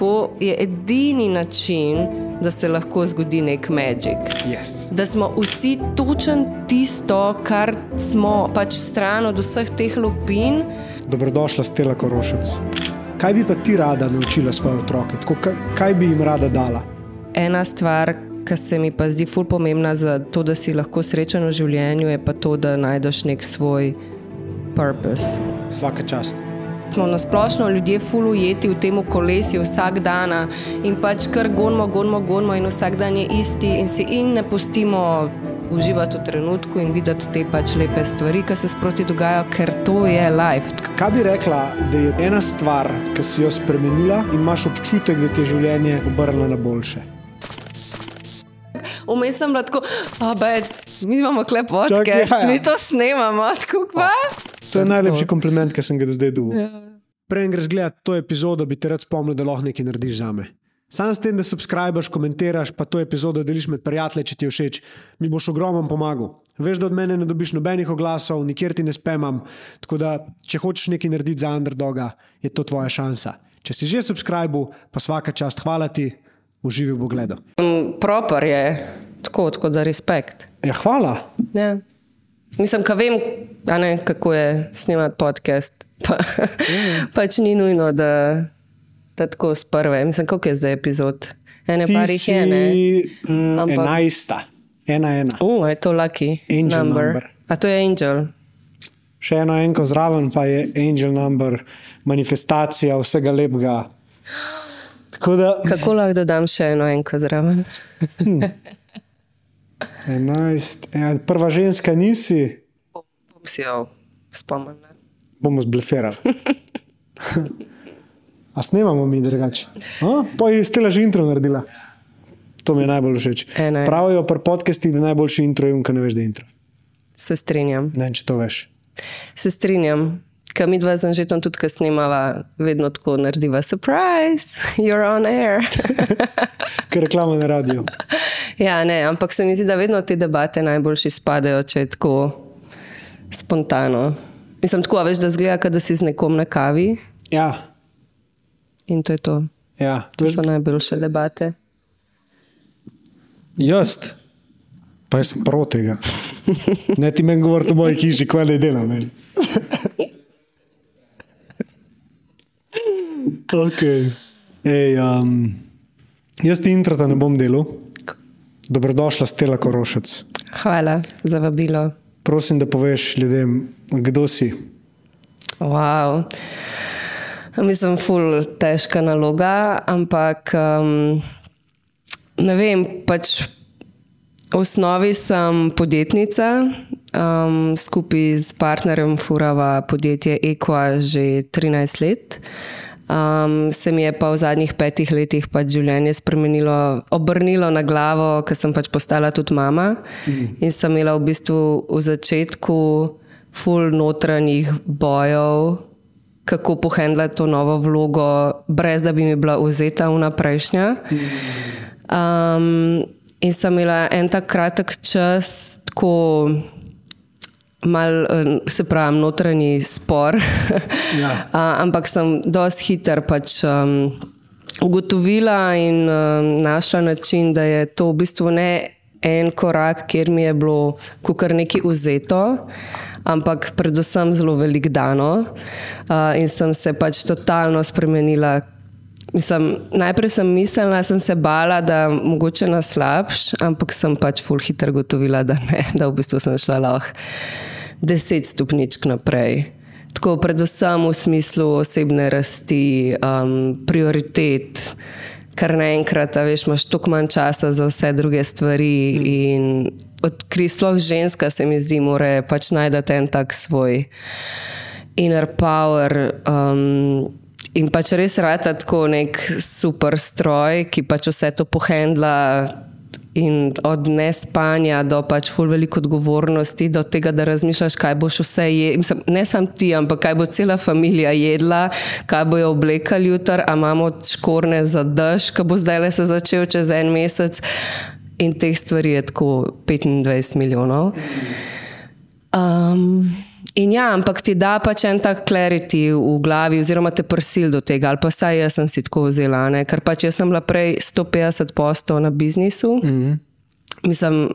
tako je edini način, da se lahko zgodi nek magic. Yes. Da smo vsi točen tisto, kar smo pač stran od vseh teh lupin. Dobrodošla, Stela Korošec. Kaj bi pa ti rada naučila svoje otroke? Tako, kaj, kaj bi jim rada dala? Ena stvar, ki se mi pa zdi ful pomembna za to, da si lahko srečen v življenju, je pa to, da najdeš nek svoj purpose. Vsaka čast. Smo na splošno ljudje ful ujeti v tem kolesju vsak dan in pač kar gonimo, gonimo, gonimo in vsak dan je isti in si in ne pustimo uživati v trenutku in videti te pač lepe stvari, ki se sproti dogajajo, ker to je life. Kaj bi rekla, da je ena stvar, ki si jo spremenila in imaš občutek, da ti je življenje obrnilo na boljše? Vmes sem bila tako, abed, mi imamo klep podcast, Čakaj, ja, ja. mi to snemamo, tako kva. To je najlepši kompliment, ki sem ga do zdaj dobil. Ja. Preden greš gledati to epizodo, bi te rad spomnil, da lahko nekaj narediš za me. Sam s tem, da subskrbiš, komentiraš, pa to epizodo deliš med prijatelji, če ti je všeč, mi boš ogromno pomagal. Veš, da od mene ne dobiš nobenih oglasov, nikjer ti ne spemam. Tako da, če hočeš nekaj narediti za underdoga, je to tvoja šansa. Če si že subskrbil, pa vsaka čast, hvala ti, uživi v pogledu. Proper je, tako, tako da respekt. Ja, hvala. Ja. Mislim, ka vem, ne, kako je snemati podcast. Pa, pač ni nujno, da, da tako z prve. Mislim, koliko je zdaj epizod? Ene Ti par jih je, ne? mm, Ampak- enajsta, ena ena. Uh, je to lucky Angel number. number. A to je angel. Še eno enko zraven, pa je angel number, manifestacija vsega lepega. Tako da Kako lahko dodam še eno enko zraven? 11, ja, prva ženska nisi, Bom si jo spomnila. bomo zblefirali. A snemamo mi drugače? Pa je stela že intro naredila. To mi je najbolj všeč. Ena je. Pravijo pri podcastih, da je najboljši intro je unka, ne veš, da je intro. Se strinjam. Ne če to veš. Se strinjam. Kaj mi dva z Anžetom tudi, ko snemava, vedno tako narediva surprise, you're on air. Ker reklama na radiju. ja, ne, ampak se mi zdi, da vedno te debate najboljši spadajo, če je tako spontano. Mislim, tako, a veš, da zgleda, kot da si z nekom na kavi Ja, in to je to. ja. To so najboljše debate. Jaz, pa jaz sem proti tega. Ne ti meni govoriti o moji hiši, kaj ne delam. meni. Okay. Ej, um, jaz ti introta ne bom delal. Dobrodošla, Stela Korošec. Hvala za vabilo. Prosim, da poveš ljudem, kdo si. Wow. Mislim, ful težka naloga, ampak um, ne vem, pač v osnovi sem podjetnica, um, skupaj s partnerjem Furava podjetje Equa že 13 let. Um, se mi je pa v zadnjih petih letih pač življenje spremenilo, obrnilo na glavo, ker sem pač postala tudi mama. Mm. In sem imela v bistvu v začetku ful notranjih bojev, kako pohendlati to novo vlogo, brez da bi mi bila vzeta vnaprejšnja. Um, in sem imela en tak kratek čas, tako mal, eh, se pravi, notranji spor. Ja. A, ampak sem dosti hiter pač. Um, Ugotovila in um, našla način, da je to v bistvu ne en korak, kjer mi je bilo kar nekaj vzeto, ampak predvsem zelo velik dano. Uh, in sem se pač totalno spremenila. Mislim, najprej sem mislila, sem se bala, da mogoče na slabš, ampak sem pač full hitro gotovila, da ne, da v bistvu sem šla lahko deset stopničk naprej. Tako, predvsem v smislu osebne rasti, um, prioritet, kar naenkrat, a veš, imaš toliko manj časa za vse druge stvari. In odkri sploh ženska, se mi zdi, mora pač najti en tak svoj inner power. Um, In pač res rata tako nek super stroj, ki pač vse to pohendla. In od nespanja do pač ful veliko odgovornosti, do tega, da razmišljaš, kaj boš vse jedel. Ne samo ti, ampak kaj bo cela družina jedla, kaj bojo oblekali jutr, a imamo škorne za dež, ki bo zdaj le se začel čez en mesec. In teh stvari je tako 25 milijonov. Um, In ja, ampak ti da pač en tak clarity v glavi, oziroma te prsil do tega, ali pa saj jaz sem si tako vzela, ne? ker pač jaz sem bila prej 150 postov na biznisu. Mm -hmm. Mislim,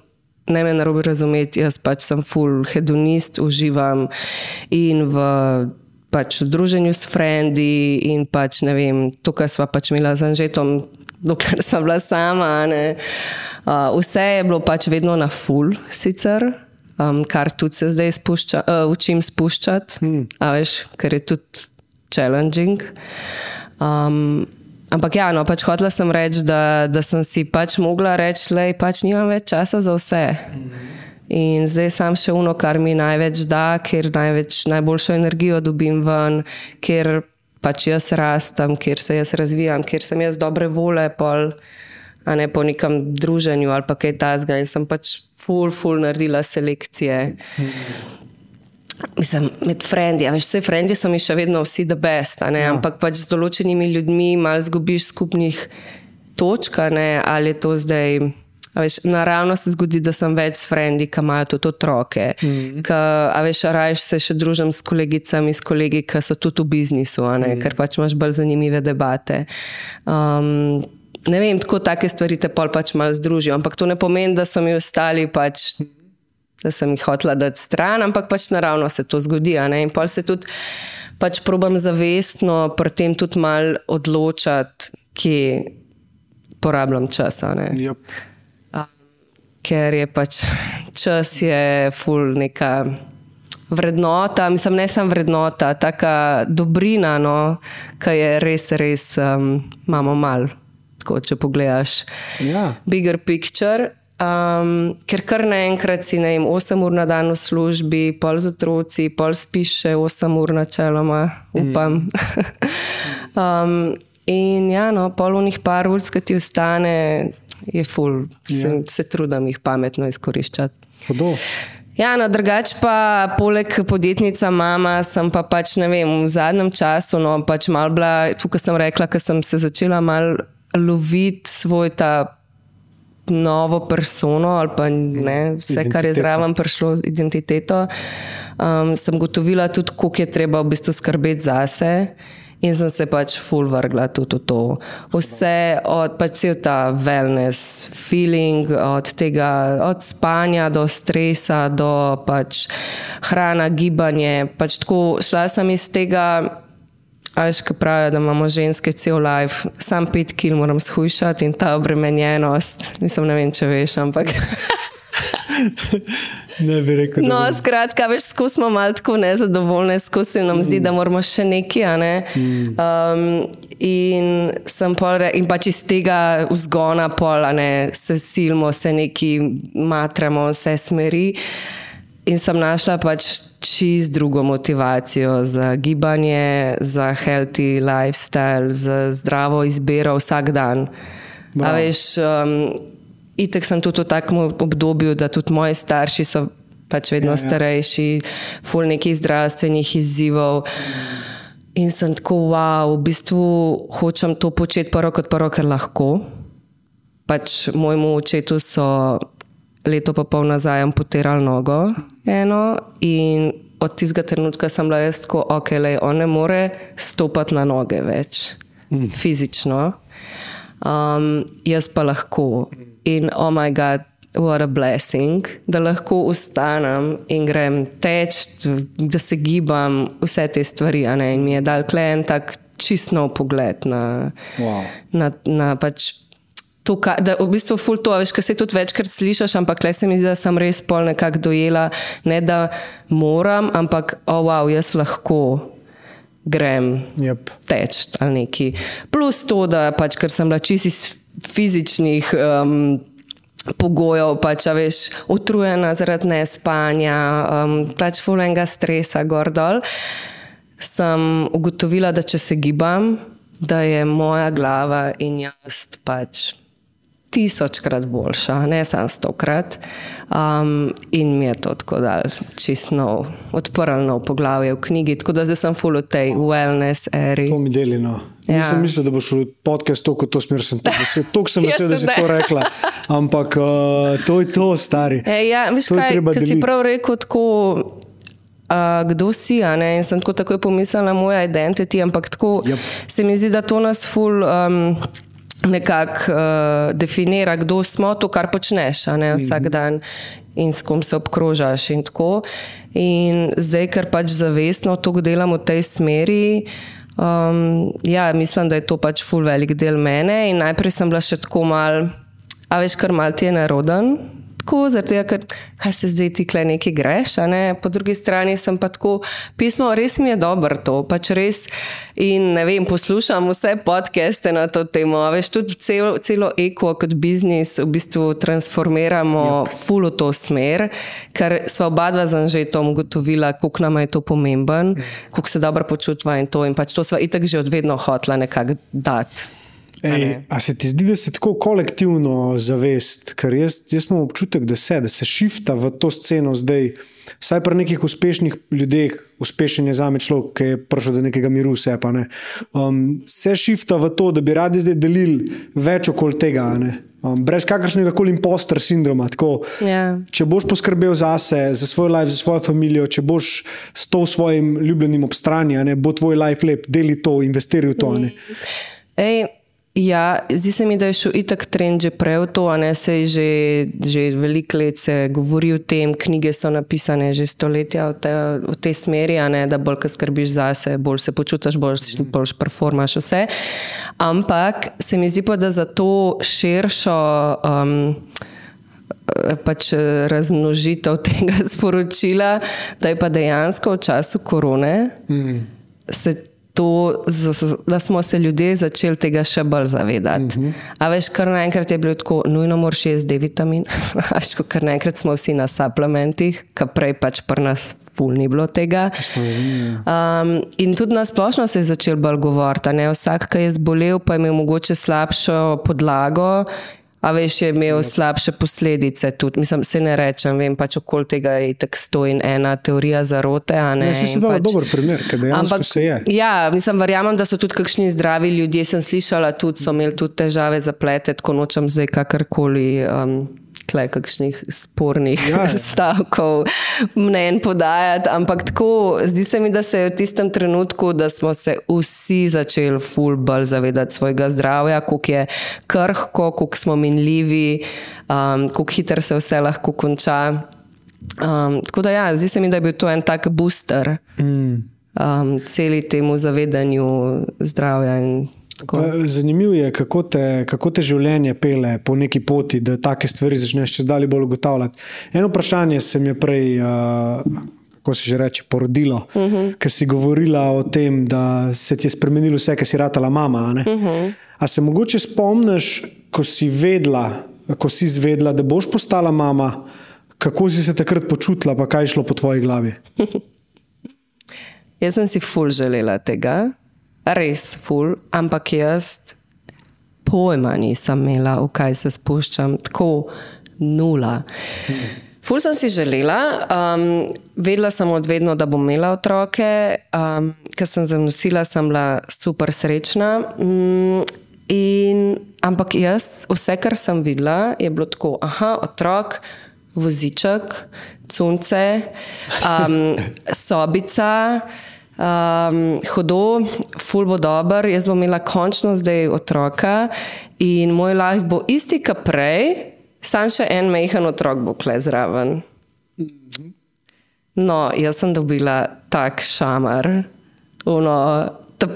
ne me narobe razumeti, jaz pač sem full hedonist, uživam in v pač v druženju s frendi in pač ne vem, tukaj sva pač imela z Anžetom, dokler sva bila sama. Uh, vse je bilo pač vedno na full sicer um, kar tudi se zdaj spušča, uh, učim spuščati, hmm. veš, ker je tudi challenging. Um, ampak ja, no, pač hotela sem reči, da, da sem si pač mogla reči, da pač nimam več časa za vse. In zdaj sam še uno, kar mi največ da, ker največ, najboljšo energijo dobim ven, ker pač jaz rastem, ker se jaz razvijam, ker sem jaz dobre vole, pol, a ne po nekem druženju ali pa kaj tasga. In sem pač ful, ful naredila selekcije. Mislim, med frendi, veš, vse frendi so mi še vedno vsi the best, ja. ampak pač z določenimi ljudmi malo zgubiš skupnih točk, ali je to zdaj. Veš, naravno se zgodi, da sem več s frendi, ki imajo tudi otroke. Mm. Ka, a veš, rajš se še družim s kolegicami, s kolegi, ki so tudi v biznisu, mm. ker pač imaš bolj zanimive debate. Um, ne vem, tako take stvari te pol pač malo združijo. Ampak to ne pomeni, da so mi ostali pač. Da sem jih hotela dati stran, ampak pač naravno se to zgodi. In pol se tudi pač probam zavestno pri tem tudi malo odločati, kje porabljam čas. Yep. Ker je pač čas, je ful neka vrednota, mislim, ne samo vrednota, taka dobrina, no, ki je res, res um, imamo malo tako, če pogledaš. Ja. Bigger picture. Um, ker kar naenkrat si ne, 8 ur na dan v službi, pol z otroci, pol spiš še 8 ur načeloma, upam. Mm. um, in ja, no, pol unih par ur, ki ti ostane, je full, ja. se, se trudim jih pametno izkoriščati. Hodo. Ja, no, drugače pa, poleg podjetnica, mama, sem pa pač ne vem, v zadnjem času, no, pač mal bila, tukaj sem rekla, ker sem se začela mal loviti svoj ta novo persono ali pa ne, vse, identiteto. kar je zraven prišlo z identiteto, um, sem gotovila tudi, koliko je treba v bistvu skrbeti zase. In sem se pač full vrgla tudi v to. Vse od pač ta wellness feeling, od tega, od spanja do stresa, do pač hrana, gibanje. Pač tako šla sem iz tega. Ajš, ki pravijo, da imamo ženske cel life, sam pet kil moram shujšati in ta obremenjenost. Mislim, ne vem, če veš, ampak. ne bi rekel. No, skratka, veš, skusimo malo tako nezadovoljne, skusimo nam mm. zdi, da moramo še nekaj. Ne? Mm. Um, in sem pol, in pač iz tega vzgona pola, ne, se silimo, se neki matramo, vse smeri. In sem našla pač čist drugo motivacijo za gibanje, za healthy lifestyle, za zdravo izbiro vsak dan. Wow. Veš, um, itek sem tudi v takem obdobju, da tudi moji starši so pač vedno ja, ja. starejši, full nekih zdravstvenih izzivov. In sem tako, wow, v bistvu hočem to početi prvo kot prvo, ker lahko. Pač mojemu očetu so leto pa pol nazaj amputirali nogo eno in od tistega trenutka sem bila jaz tako, ok, le on ne more stopati na noge več, mm. fizično, um, jaz pa lahko. In oh moj bog, what a blessing, da lahko ustanem in grem teč, da se gibam, vse te stvari. In mi je dal klen tak čist nov pogled na, wow. na, na pač to, da v bistvu ful to, veš, kaj se tudi večkrat slišiš, ampak le se mi zdi, da sem res pol nekako dojela, ne da moram, ampak oh, wow, jaz lahko grem yep. teč ali neki. Plus to, da pač, ker sem bila čisto iz fizičnih. Um, Pogojev, pač, veš, utrujena zaradi nespanja, um, pač fulenga stresa, gor dol. Sem ugotovila, da če se gibam, da je moja glava in jaz pač tisočkrat boljša, ne samo stokrat. Um, in mi je to tako dal čisto odprl nov poglavje v knjigi, tako da zdaj sem full of tej wellness eri. To mi deli. No. Ja. Nisem mislil, da boš v podcast to, kot to smer sem. Tuk sem vesel, da si to rekla. Ampak uh, to je to, stari. E, ja, veš, to kaj. Ker si prav rekel tako. uh, kdo si. In sem tako takoj pomislila moja identiteta, ampak tako Yep. se mi zdi, da to nas ful. Um, Nekako uh, definira, kdo smo, to, kar počneš, ne vsak dan in s kom se obkrožaš. In, tako. in zdaj, ker pač zavestno to delam v tej smeri, um, ja, mislim, da je to pač ful velik del mene. In najprej sem bila še tako mal, a veš, kar mal ti je naroden. Tako, tega, ker kaj se zdaj ti kle nekaj greš, a ne? po drugi strani sem pa tako, pismo, res mi je dobro to, pač res. In ne vem, poslušam vse podcaste na to temo, a veš, tudi celo, celo eko kot biznis v bistvu transformiramo yep. full v to smer, ker sva oba dva z Anžetom ugotovila, koliko nam je to pomemben, koliko se dobro počutva in to. In pač to sva itak že od vedno hotla nekako dati. Ej, a se ti zdi, da se tako kolektivno zavest, ker jaz, jaz imam občutek, da se, da se šifta v to sceno zdaj, vsaj pri nekih uspešnih ljudeh, uspešen je za me človek, ki je prišel do nekega miru, vse pa ne. Um, se šifta v to, da bi radi zdaj delili več okoli tega. Um, brez kakršnega koli impostor sindroma. Tako, Ja. Če boš poskrbel zase, za svoj life, za svojo družino, če boš s to svojim ljubljenim ob strani, ne, bo tvoj life lep, deli to, investiraj v to. ne. Ej, ja, zdi se mi, da je šel itak trend že prej v to, a ne se je že, že veliko let se govori o tem, knjige so napisane že stoletja v, te, v tej smeri, ne, da bolj, ko skrbiš zase, bolj se počutiš, bolj, bolj performaš vse. Ampak se mi zdi pa, da za to širšo. Um, pač razmnožitev tega sporočila, da je pa dejansko v času korone mm. se to, da smo se ljudje začeli tega še bolj zavedati. Mm -hmm. A veš, kar naenkrat je bilo tako, nujno moraš jesti D vitamin, a veš, kar naenkrat smo vsi na suplementih, kar prej pač pri nas ful ni bilo tega. Um, in tudi na splošno se je začel bolj govoriti. Vsak, ki je zbolel, pa je imel mogoče slabšo podlago. A veš, je imel slabše posledice tudi. Mislim, se ne rečem, vem pač okoli tega je tako stoji ena teorija zarote. Ne, Ja, si in dala pač, dober primer, ker dejansko se je. Ja, mislim, verjamem, da so tudi kakšni zdravi ljudje. Sem slišala, tudi so imeli tudi težave zaplete, tako nočem zdaj kakorkoli. Um, Tle kakšnih spornih Ja, ja, stavkov, mnen podajati, ampak tako, zdi se mi, da se je v tistem trenutku, da smo se vsi začeli ful bolj zavedati svojega zdravja, koliko je krhko, koliko smo minljivi, um, koliko hitro se vse lahko konča. Um, tako da, ja, zdi se mi, da je bil to en tak booster Mm. um, celi temu zavedanju zdravja. in tako. Pa Zanimivo je, kako te, kako te življenje pele po neki poti, da take stvari začneš čez dalje bolj ugotavljati. Eno vprašanje se mi je prej, uh, kako se že reče, porodilo, uh -huh. ker si govorila o tem, da se ti je spremenilo vse, ker si ratala mama. a? Uh -huh. A se mogoče spomniš, ko si vedela, ko si izvedela, da boš postala mama, kako si se takrat počutila, pa kaj je šlo po tvoji glavi? Jaz sem si ful želela tega, res ful, ampak jaz pojma nisem imela, v kaj se spuščam, tako nula. Ful sem si želela, um, vedela sem od vedno, da bom imela otroke, um, ker sem zanosila, sem bila super srečna. Um, in, ampak jaz, vse, kar sem videla, je bilo tako, aha, otrok, voziček, sunce, um, sobica. Um, hodo, ful bo dober, jaz bom imela končno zdaj otroka in moj life bo isti, kot prej, sam še en mehen otrok bo kle zraven. No, jaz sem dobila tak šamar, uno, ta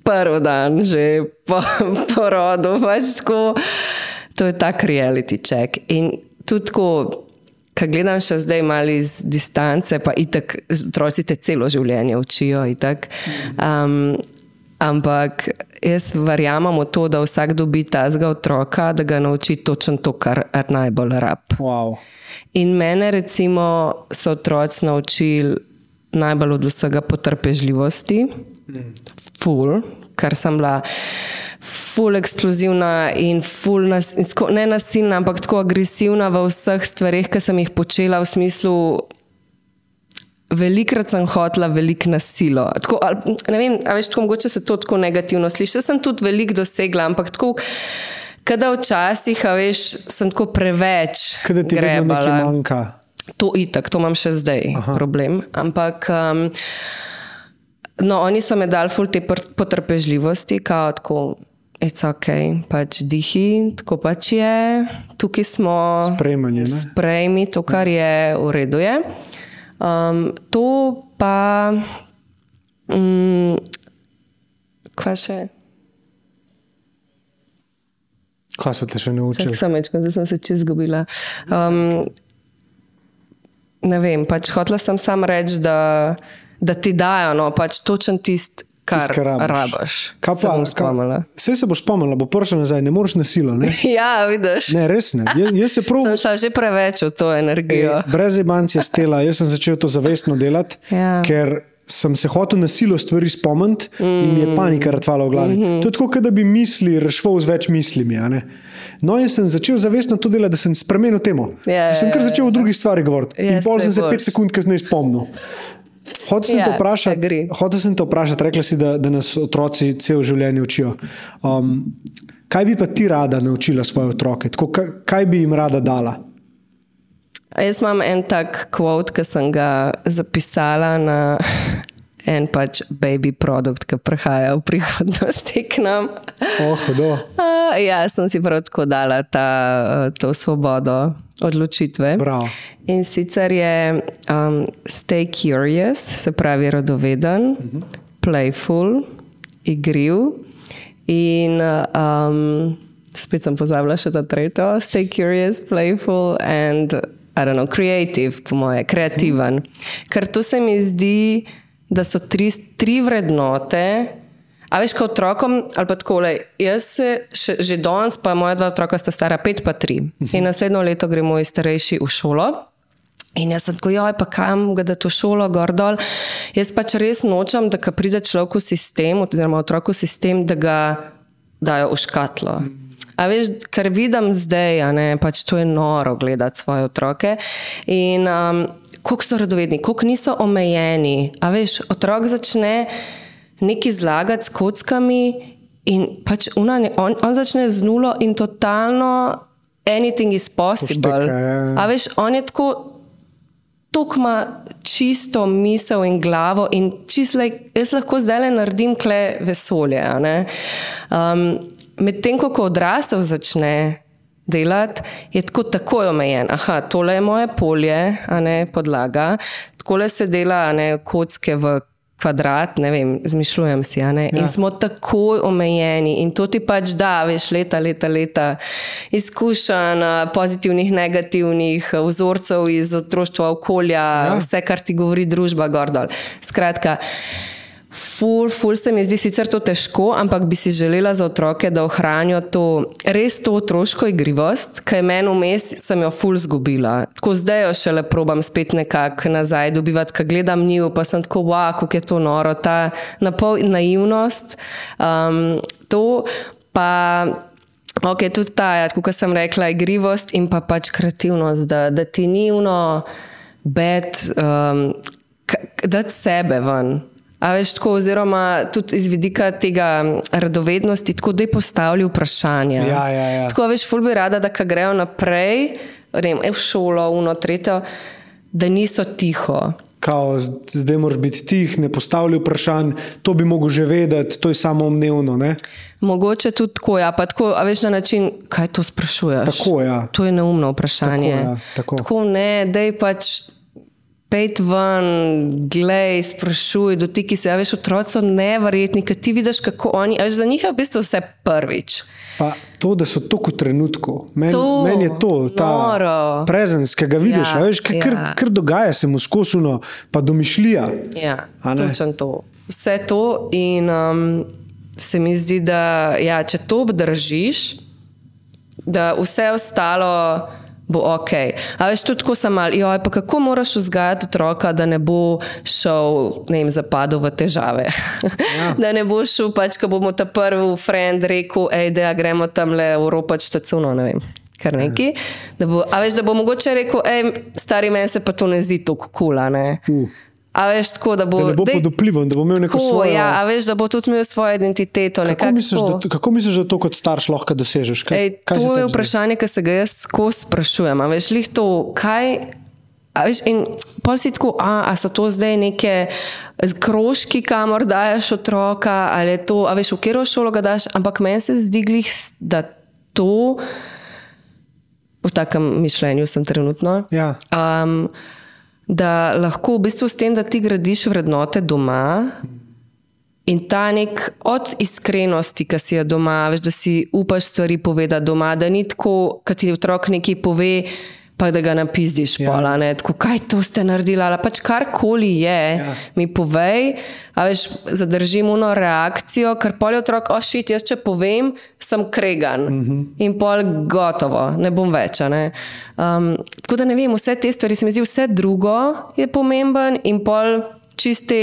prvi dan že po porodu, pač tako. To je tak reality check. In tudi tako, Kaj gledam še zdaj malo iz distance, pa itak, otroci te celo življenje učijo. itak. Um, ampak jaz verjamem v to, da vsak dobi tazga otroka, da ga nauči točno to, kar kar najbolj rab. Wow. In mene, recimo, so otroci naučili najbolj od vsega potrpežljivosti, ful, ker sem bila ful eksplozivna in ful nas, ne nasilna, ampak tako agresivna v vseh stvarih, ki sem jih počela v smislu. Velikrat sem hotela veliko nasilo. Tako, ali, ne vem, a veš, tako mogoče se to tako negativno sliši. Jaz sem tudi veliko dosegla, ampak tako, kada včasih, a veš, sem tako preveč Kaj da ti vedno nekaj manjka? To itak, to imam še zdaj Aha. problem. Ampak. Um, No, oni so mi dali ful te potrpežljivosti, kao tako, it's ok, pač dihi, tako pač je, tukaj smo. Sprejmanje. Sprejmi to, kar je v redu. Je. Um, to pa. Um, kaj še? Kaj se te še naučil? Sam večkrat, da sem se čez izgubila. Um, ne vem, pač hotela sem samo reči, da da ti dajo no, pač točen tisti. Kar rabaš. Kaj pa, vse se boš spomnila, bo prišla nazaj, ne moreš na silo. Ne? ja, vidiš. Ne, res ne. Jaz, jaz se prav. Sem šla že preveč v to energijo. E, brez ebancije stela, jaz sem začel to zavestno delati, ja. ker sem se hotel na silo stvari spomniti mm. in mi je panika ratvala v glavi. Mm -hmm. To je tako, da bi misli rešval z več mislimi. No, in sem začel zavestno to delati, da sem spremenil temo. Yeah, ja, sem kar začel yeah, o drugih stvarih govoriti. Yes, in pol sem se pet sekund kasneje spomnil. Hotel sem, ja, hotel sem te vprašati, rekla si, da, da nas otroci cel življenje učijo. Um, kaj bi pa ti rada naučila svoje otroke? Tako, kaj, kaj bi jim rada dala? Jaz imam en tak kvot, ki sem ga zapisala na en pač baby produkt, ki prihaja v prihodnosti k nam. Oh, uh, ja, sem si prav tako dala ta, to svobodo odločitve. Bravo. In sicer je um, stay curious, se pravi radoveden, uh. -huh. playful, igriv in um, spet sem pozabila še ta tretjo, stay curious, playful and I don't know, creative, po moje, kreativen. Uh. -huh. Ker to se mi zdi, da so tri, tri vrednote. A veš, kot otrokom, ali pa tako, jaz se še, že danes, pa moja dva otroka sta stara pet, pa tri. In naslednjo leto gre moj starejši v šolo. In jaz sem tako, joj, pa kam ga da to šolo, gor dol. Jaz pač res nočem, da pride človek v sistem, oziroma otrok v sistem, da ga dajo v škatlo. A veš, kar vidim zdaj, ne, pač to je noro gledati svoje otroke. In um, koliko so radovedni, koliko niso omejeni. A veš, otrok začne nekaj zlagati s kockami, in pač una, on, on začne z nulo in totalno anything is possible. Pošteka, ja. A veš, on je tako. Tuk ima čisto misel in glavo, in čisto, like, jaz lahko zdaj le naredim kle vesolje. Um, Medtem ko odrasel začne delati, je tako takoj omejen. Aha, tole je moje polje, a ne podlaga, tako le se dela, a ne kocke v kvadrat, ne vem, zmišljujem si. Ja. In smo tako omejeni in to ti pač da, veš, leta, leta, leta izkušenj, pozitivnih, negativnih vzorcev iz otroštva, okolja, ja. vse, kar ti govori družba, gordol. Skratka. Ful, ful se mi zdi sicer to težko, ampak bi si želela za otroke, da ohranijo to res to otroško igrivost, ki je meni vmes, sem jo ful zgubila. Tako zdaj jo šele probam spet nekako nazaj dobivati, ko gledam njo, pa sem tako, wow, kako je to noro, ta napol naivnost. Um, to pa. Ok, tudi ta, ja, kot sem rekla, igrivost in pa pač kreativnost, da, da ti ni uno, bed, um, da sebe ven. A veš, tako, oziroma tudi iz vidika tega radovednosti, tako da je postavljal vprašanje. Ja, ja, ja. Tako veš, ful bi rada, da grejo naprej, rem, v šolo, uno, tretje, da niso tiho. Kao, zdaj moraš biti tih, ne postavljaj vprašanj, to bi mogel že vedeti, to je samo omnevno. Ne? Mogoče tudi tako, ja, pa tako, a veš na način, kaj to sprašuješ. Tako, ja. To je neumno vprašanje. Tako, ja, tako. tako ne, da je pač pet ven, glej, sprašuj, dotiki se. Ja, veš, otroci so nevrjetni, ker ti vidiš, kako oni, veš, za njih je v bistvu vse prvič. Pa to, da so tako v trenutku, meni men je to, ta prezenc, ki ga vidiš, ja, veš, kar, ja. kar dogaja se mu skosuno, pa domišljija. Ja, točno to. Vse to in um, se mi zdi, da ja, če to obdržiš, da vse ostalo bo ok. A veš, tudi tako sem mal, joj, pa kako moraš vzgajati otroka, da ne bo šel, ne vem, zapadel v težave. Ja. da ne bo šel, pač, ko bomo ta prvi friend rekel, hej, da gremo tam le v Evropo, če tacuno, ne vem. Kar neki. Da bo, a veš, da bo mogoče rekel, hej, stari meni se pa to ne zdi tako kula. Uh. A veš, tako, da, bo, da ne bo pod vplivom, da bo imel neko svojo. Ja, a veš, da bo tudi imel svojo identiteto. Kako misliš, da, kako misliš, da to kot starš lahko dosežeš? Kaj, Ej, kaj to je vprašanje, ki se ga jaz skozi sprašujem. A veš, to, kaj, A veš, in pol si tako, a, a so to zdaj neke krožki, kamor daš otroka, ali je to, a veš, v katero šolo ga daš, ampak meni se zdi, glih, da to, v takem mišljenju sem trenutno, Ja. um, da lahko v bistvu s tem, da ti gradiš vrednote doma. In ta nek od iskrenosti, ki si jo doma, veš, da si upaš stvari povedati doma, da ni tako, kad ti otrok nekaj pove, pa da ga napizdiš, Ja. pola, ne, tako, kaj to ste naredili, ali pač karkoli je, Ja. mi povej, a veš, zadržim uno reakcijo, ker pol je otrok, ošit, jaz če povem, sem kregan uh -huh. in pol gotovo, ne bom več. Ne. Um, tako da ne vem, vse te stvari, se mi zdi, vse drugo je pomemben in pol čiste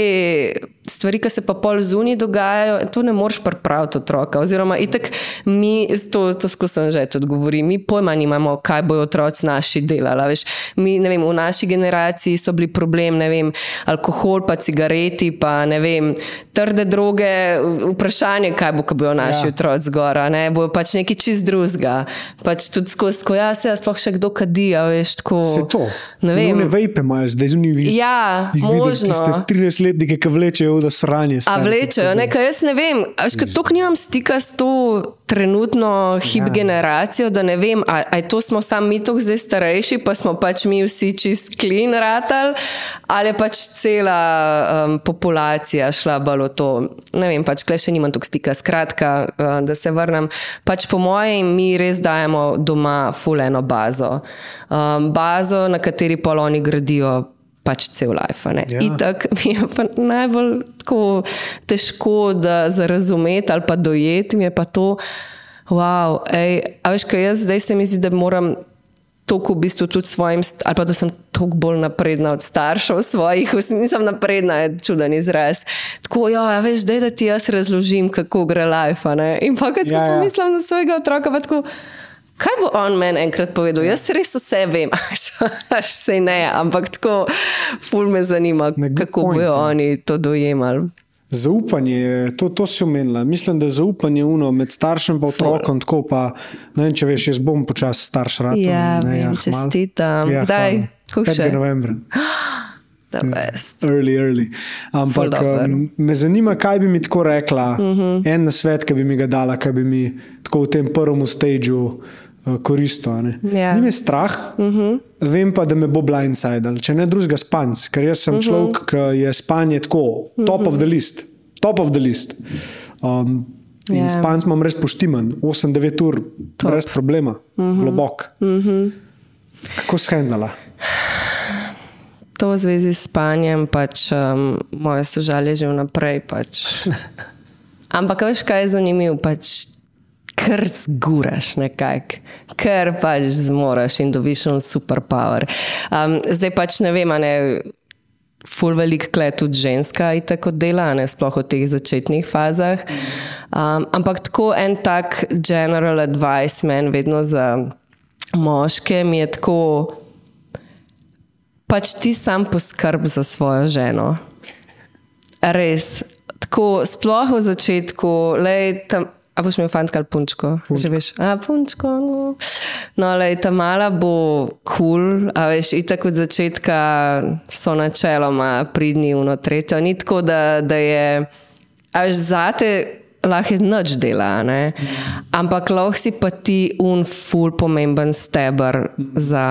stvari, ki se pa pol zunaj dogajajo, to ne moreš pripraviti otroka. Oziroma, itek mi, to, to skušam že tudi govoriti, mi pojma nimamo, kaj bojo otroci naši delali. Veš, mi, ne vem, v naši generaciji so bili problem, ne vem, alkohol, pa cigareti, pa ne vem, trde droge, vprašanje, kaj bo, ko bojo naši Ja. ja. otroci zgora, ne, bojo pač neki čist drugega. Pač tudi skozi, ko jaz, jaz sploh še kdo kadi, a veš, tako. Vse to. Ne vem. Ne vejpe imajo, zdaj zunaj Ja, možno. Tiste 13-letnike, ki vlečejo v sranje. A vlečejo, ne, kaj jaz ne vem. Tako nimam stika s to trenutno hip Ja. generacijo, da ne vem, a, a je to smo sami mi tako zdaj starejši, pa smo pač mi vsi čist clean ratal, ali pač cela um, populacija šla v to. Ne vem, pač klej še nimam toliko stika. Skratka, uh, da se vrnem. Pač po mojem, mi res dajemo doma fuleno bazo. Um, bazo, na kateri pol oni gradijo pač cel life. Ja. Itak mi je pa najbolj tako težko da za razumeti ali pa dojeti, mi je pa to, wow, ej, a veš, kaj jaz zdaj se mi zdi, da moram. Toliko v bistvu tudi svojim, ali pa da sem toliko bolj napredna od staršev svojih, nisem napredna, je čuden izraz. Tako, ja, veš, daj, da ti jaz razložim, kako gre life. ne. In pa, ko ja. ja. pomislim na svojega otroka, pa tako, kaj bo on meni enkrat povedal? Jaz res vse vem, až se ne, ampak tako, ful me zanima, kako point, bojo ja. oni to dojemali. Zaupanje, je- to, to si omenila. Mislim, da je zaupanje uno med staršem in otrokom, tako pa ne vem, če veš, jaz bom počasi starš. Ratom, Ja, ne, vem, kmalu. čestitam. Ja, Kdaj? hvala. Koliko 5. še? novembra. Best. Early, early. Ampak um, me zanima, kaj bi mi tako rekla, uh Mhm. -huh. en nasvet, ki bi mi ga dala, ki bi mi tako v tem prvem stageu koristil. a ne. Ja. Ni me strah, uh Mhm. -huh. vem pa, da me bo blindsidal, če ne drugega spanc, ker jaz sem uh Mhm. -huh. človek, ki je spanje tako, top uh -huh. of the list. Top of the list. Um, in Ja. yeah. spanc imam res poštiman, 8-9 ur, top. brez problema, uh Mhm. -huh. globok. Uh -huh. Kako shendala? To v zvezi s spanjem, pač um, moje sožalje že vnaprej. Pač. Ampak veš, kaj je zanimivo? Pač, Ker zguraš nekako, ker pač zmoraš in dobiš un superpower. Um, zdaj pač ne vem, a ne. Ful velik klet tudi ženska in tako dela, ne sploh v teh začetnih fazah. Um, ampak tako en tak general advice meni vedno za moške mi je tako, pač ti sam poskrb za svojo ženo. Res. Tako, sploh v začetku, lej, tam, a boš imel fantka ali punčko? Že veš, a punčko. No, no lej, ta mala bo kul, cool, a veš, itak od začetka so načeloma pridni v no tretjo. Ni tako, da, da je, a veš, zate lahko noč dela, ne? ampak lahko si pa ti un ful pomemben stebr za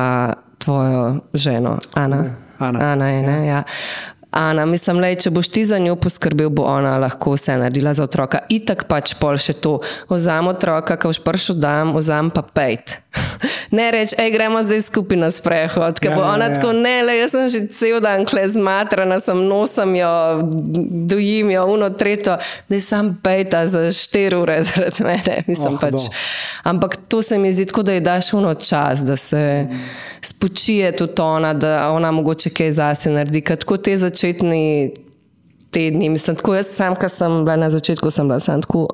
tvojo ženo, Ana. Ana. Ana je, ne? Ja. Ana, mislim, le, če boš ti za njo poskrbel, bo ona lahko vse naredila za otroka. Itak pač pol še to. Vzam otroka, ko boš prišel dam, vzam pa pejt. Ne reč, hej, gremo zdaj skupaj na sprehod, ker Ja, bo ja, ona ja. tako, ne, le, jaz sem že cel dan kle zmatrana, sem nosom jo, dojim jo, uno, tretjo, da je sam pejta za štiri ure zaradi mene. Mislim, Oh, pač. do. Ampak to se mi zdi tako, da ji daš uno čas, da se spočije tudi ona, da ona mogoče kaj zase naredi. Tako te začetni tedni, mislim, tako jaz sam, ko sem bila na začetku, sem bila sam tako,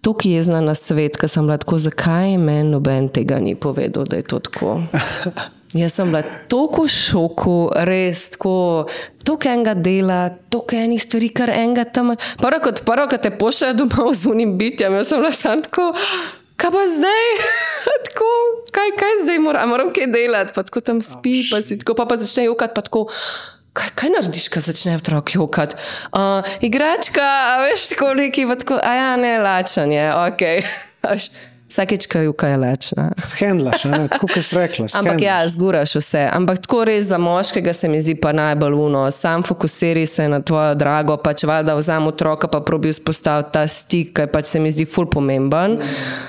tako jezna na svet, ker sem bila tako, zakaj meni noben tega ni povedal, da je to tako. Jaz sem bila tako v šoku, res tako, toliko enega dela, toliko enih stvari, kar enega tam. Prvo kot prvo, ko te pošljajo domov z unim bitjem, jaz sem bila sam tako. Kaj pa zdaj? tako, kaj kaj, zdaj moram, a moram kaj delati, pa tako tam spi, pa si tako, pa, pa začne jokati, pa tako. Kaj, kaj narediš, ko začne otrok jokati? Uh, igračka, a veš, neki, pa tako, a ja, ne, lačanje, ok. Vsakeč, ko joka je lačna. Shendlaš, a ne, tako kot si rekla. Ampak ja, shendlaš. zguraš vse. Ampak tako res za moškega se mi zdi pa najbolj uno. Sam fokusiri se na tvojo drago, pač valjda vzam otroka, pa probi vzpostaviti ta stik, ki pač se mi zdi ful pomemben.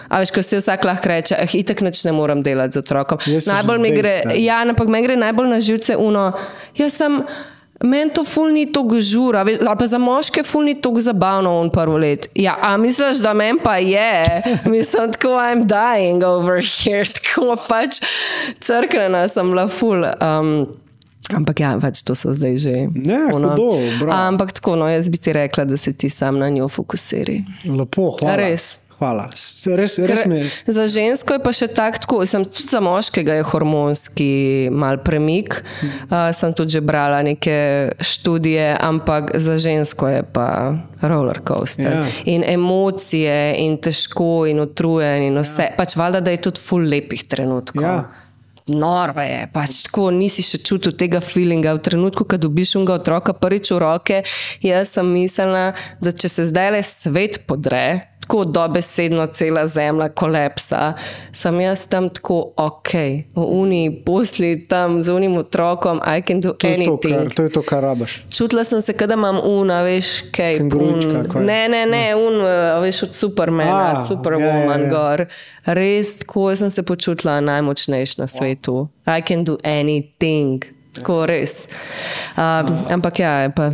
A veš, ko se vsak lahko reče, eh, itak nič ne moram delati z otrokom. Jaz Najbolj mi gre, stari. ja, ampak meni gre najbolj na živce uno. Jaz sem. Meni to ful ni tako žura, veš, ali pa za moške ful ni tako zabavno on prvo let. Ja, a misliš, da meni pa je? Mislim, tako I'm dying over here, tako pač crkvena sem bila ful. Um, ampak ja, pač to so zdaj že. Ne, ono. hudo, bravo. Ampak tako, no, jaz bi ti rekla, da se ti sam na njo fokusiri. Lepo, hvala. Res. Hvala. Res, res je. Za žensko je pa še tako, tako sem tudi za moškega je hormonski mal premik. Uh, sem tudi že brala neke študije, ampak za žensko je pa roller coaster. Ja. In emocije, in težko, in utrujen, in vse. Ja. Pač valjda, da je tudi full lepih trenutkov. Ja. Noro je, pač tako nisi še čutil tega feelinga. V trenutku, ko dobiš unga otroka prvič v roke, jaz sem mislila, da če se zdaj le svet podre, tako dobesedno cela zemlja kolapsa, sem jaz tam tako ok, v uni posli tam z unim otrokom, I can do To je to, anything. kar, to je to, kar rabaš. Čutila sem se, da imam una, veš, kaj. Kengurujčka, kaj? Ne, ne, ne, un, eh, veš, od Supermana, A, od Superwoman ja, ja, ja. gor. Res, tako sem se počutila najmočnejša na svetu. I can do anything. Tako res. Um, ampak ja, pa,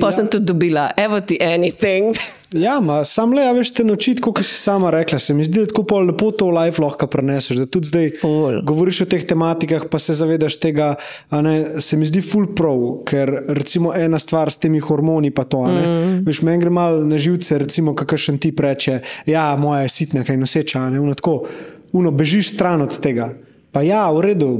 pa sem tudi dobila, evo ti anything. Ja, ma, sam le, a veš, te naučiti, kot si sama rekla. Se mi zdi, da tako lepo to v life lahko preneseš. Da tudi zdaj Ful. govoriš o teh tematikah, pa se zavedaš tega. a Ne, se mi zdi ful prav, ker recimo ena stvar s temi hormoni, pa to. Mm. Veš, meni gre malo na živce, recimo, kakšen ti reče, ja, moja je sitna, kaj noseča. a Ne, uno, tako, uno, bežiš stran od tega. Pa ja, v redu.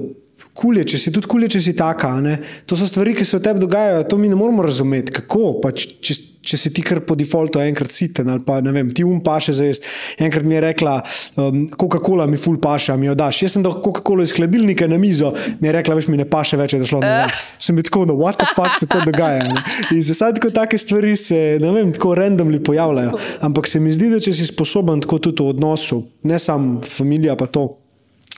Kulje, če si tudi kulje, če si taka. Ne? To so stvari, ki se v tebi dogajajo, to mi ne moramo razumeti. Kako? Pa, če, če, si ti kar po defaultu enkrat siten ali pa ne vem, ti um paše za jesti. Enkrat mi je rekla, um, Coca-Cola mi ful paše, mi jo daš. Jaz sem dal Coca-Cola iz hladilnika na mizo, mi je rekla, veš, mi ne paše več, da šlo na dan. Sem bil tako, no, what the fuck se to dogaja. Ne? In za sad, ko take stvari se, ne vem, tako randomly pojavljajo. Ampak se mi zdi, da če si sposoben tako tudi v odnosu, ne samo familija, pa to.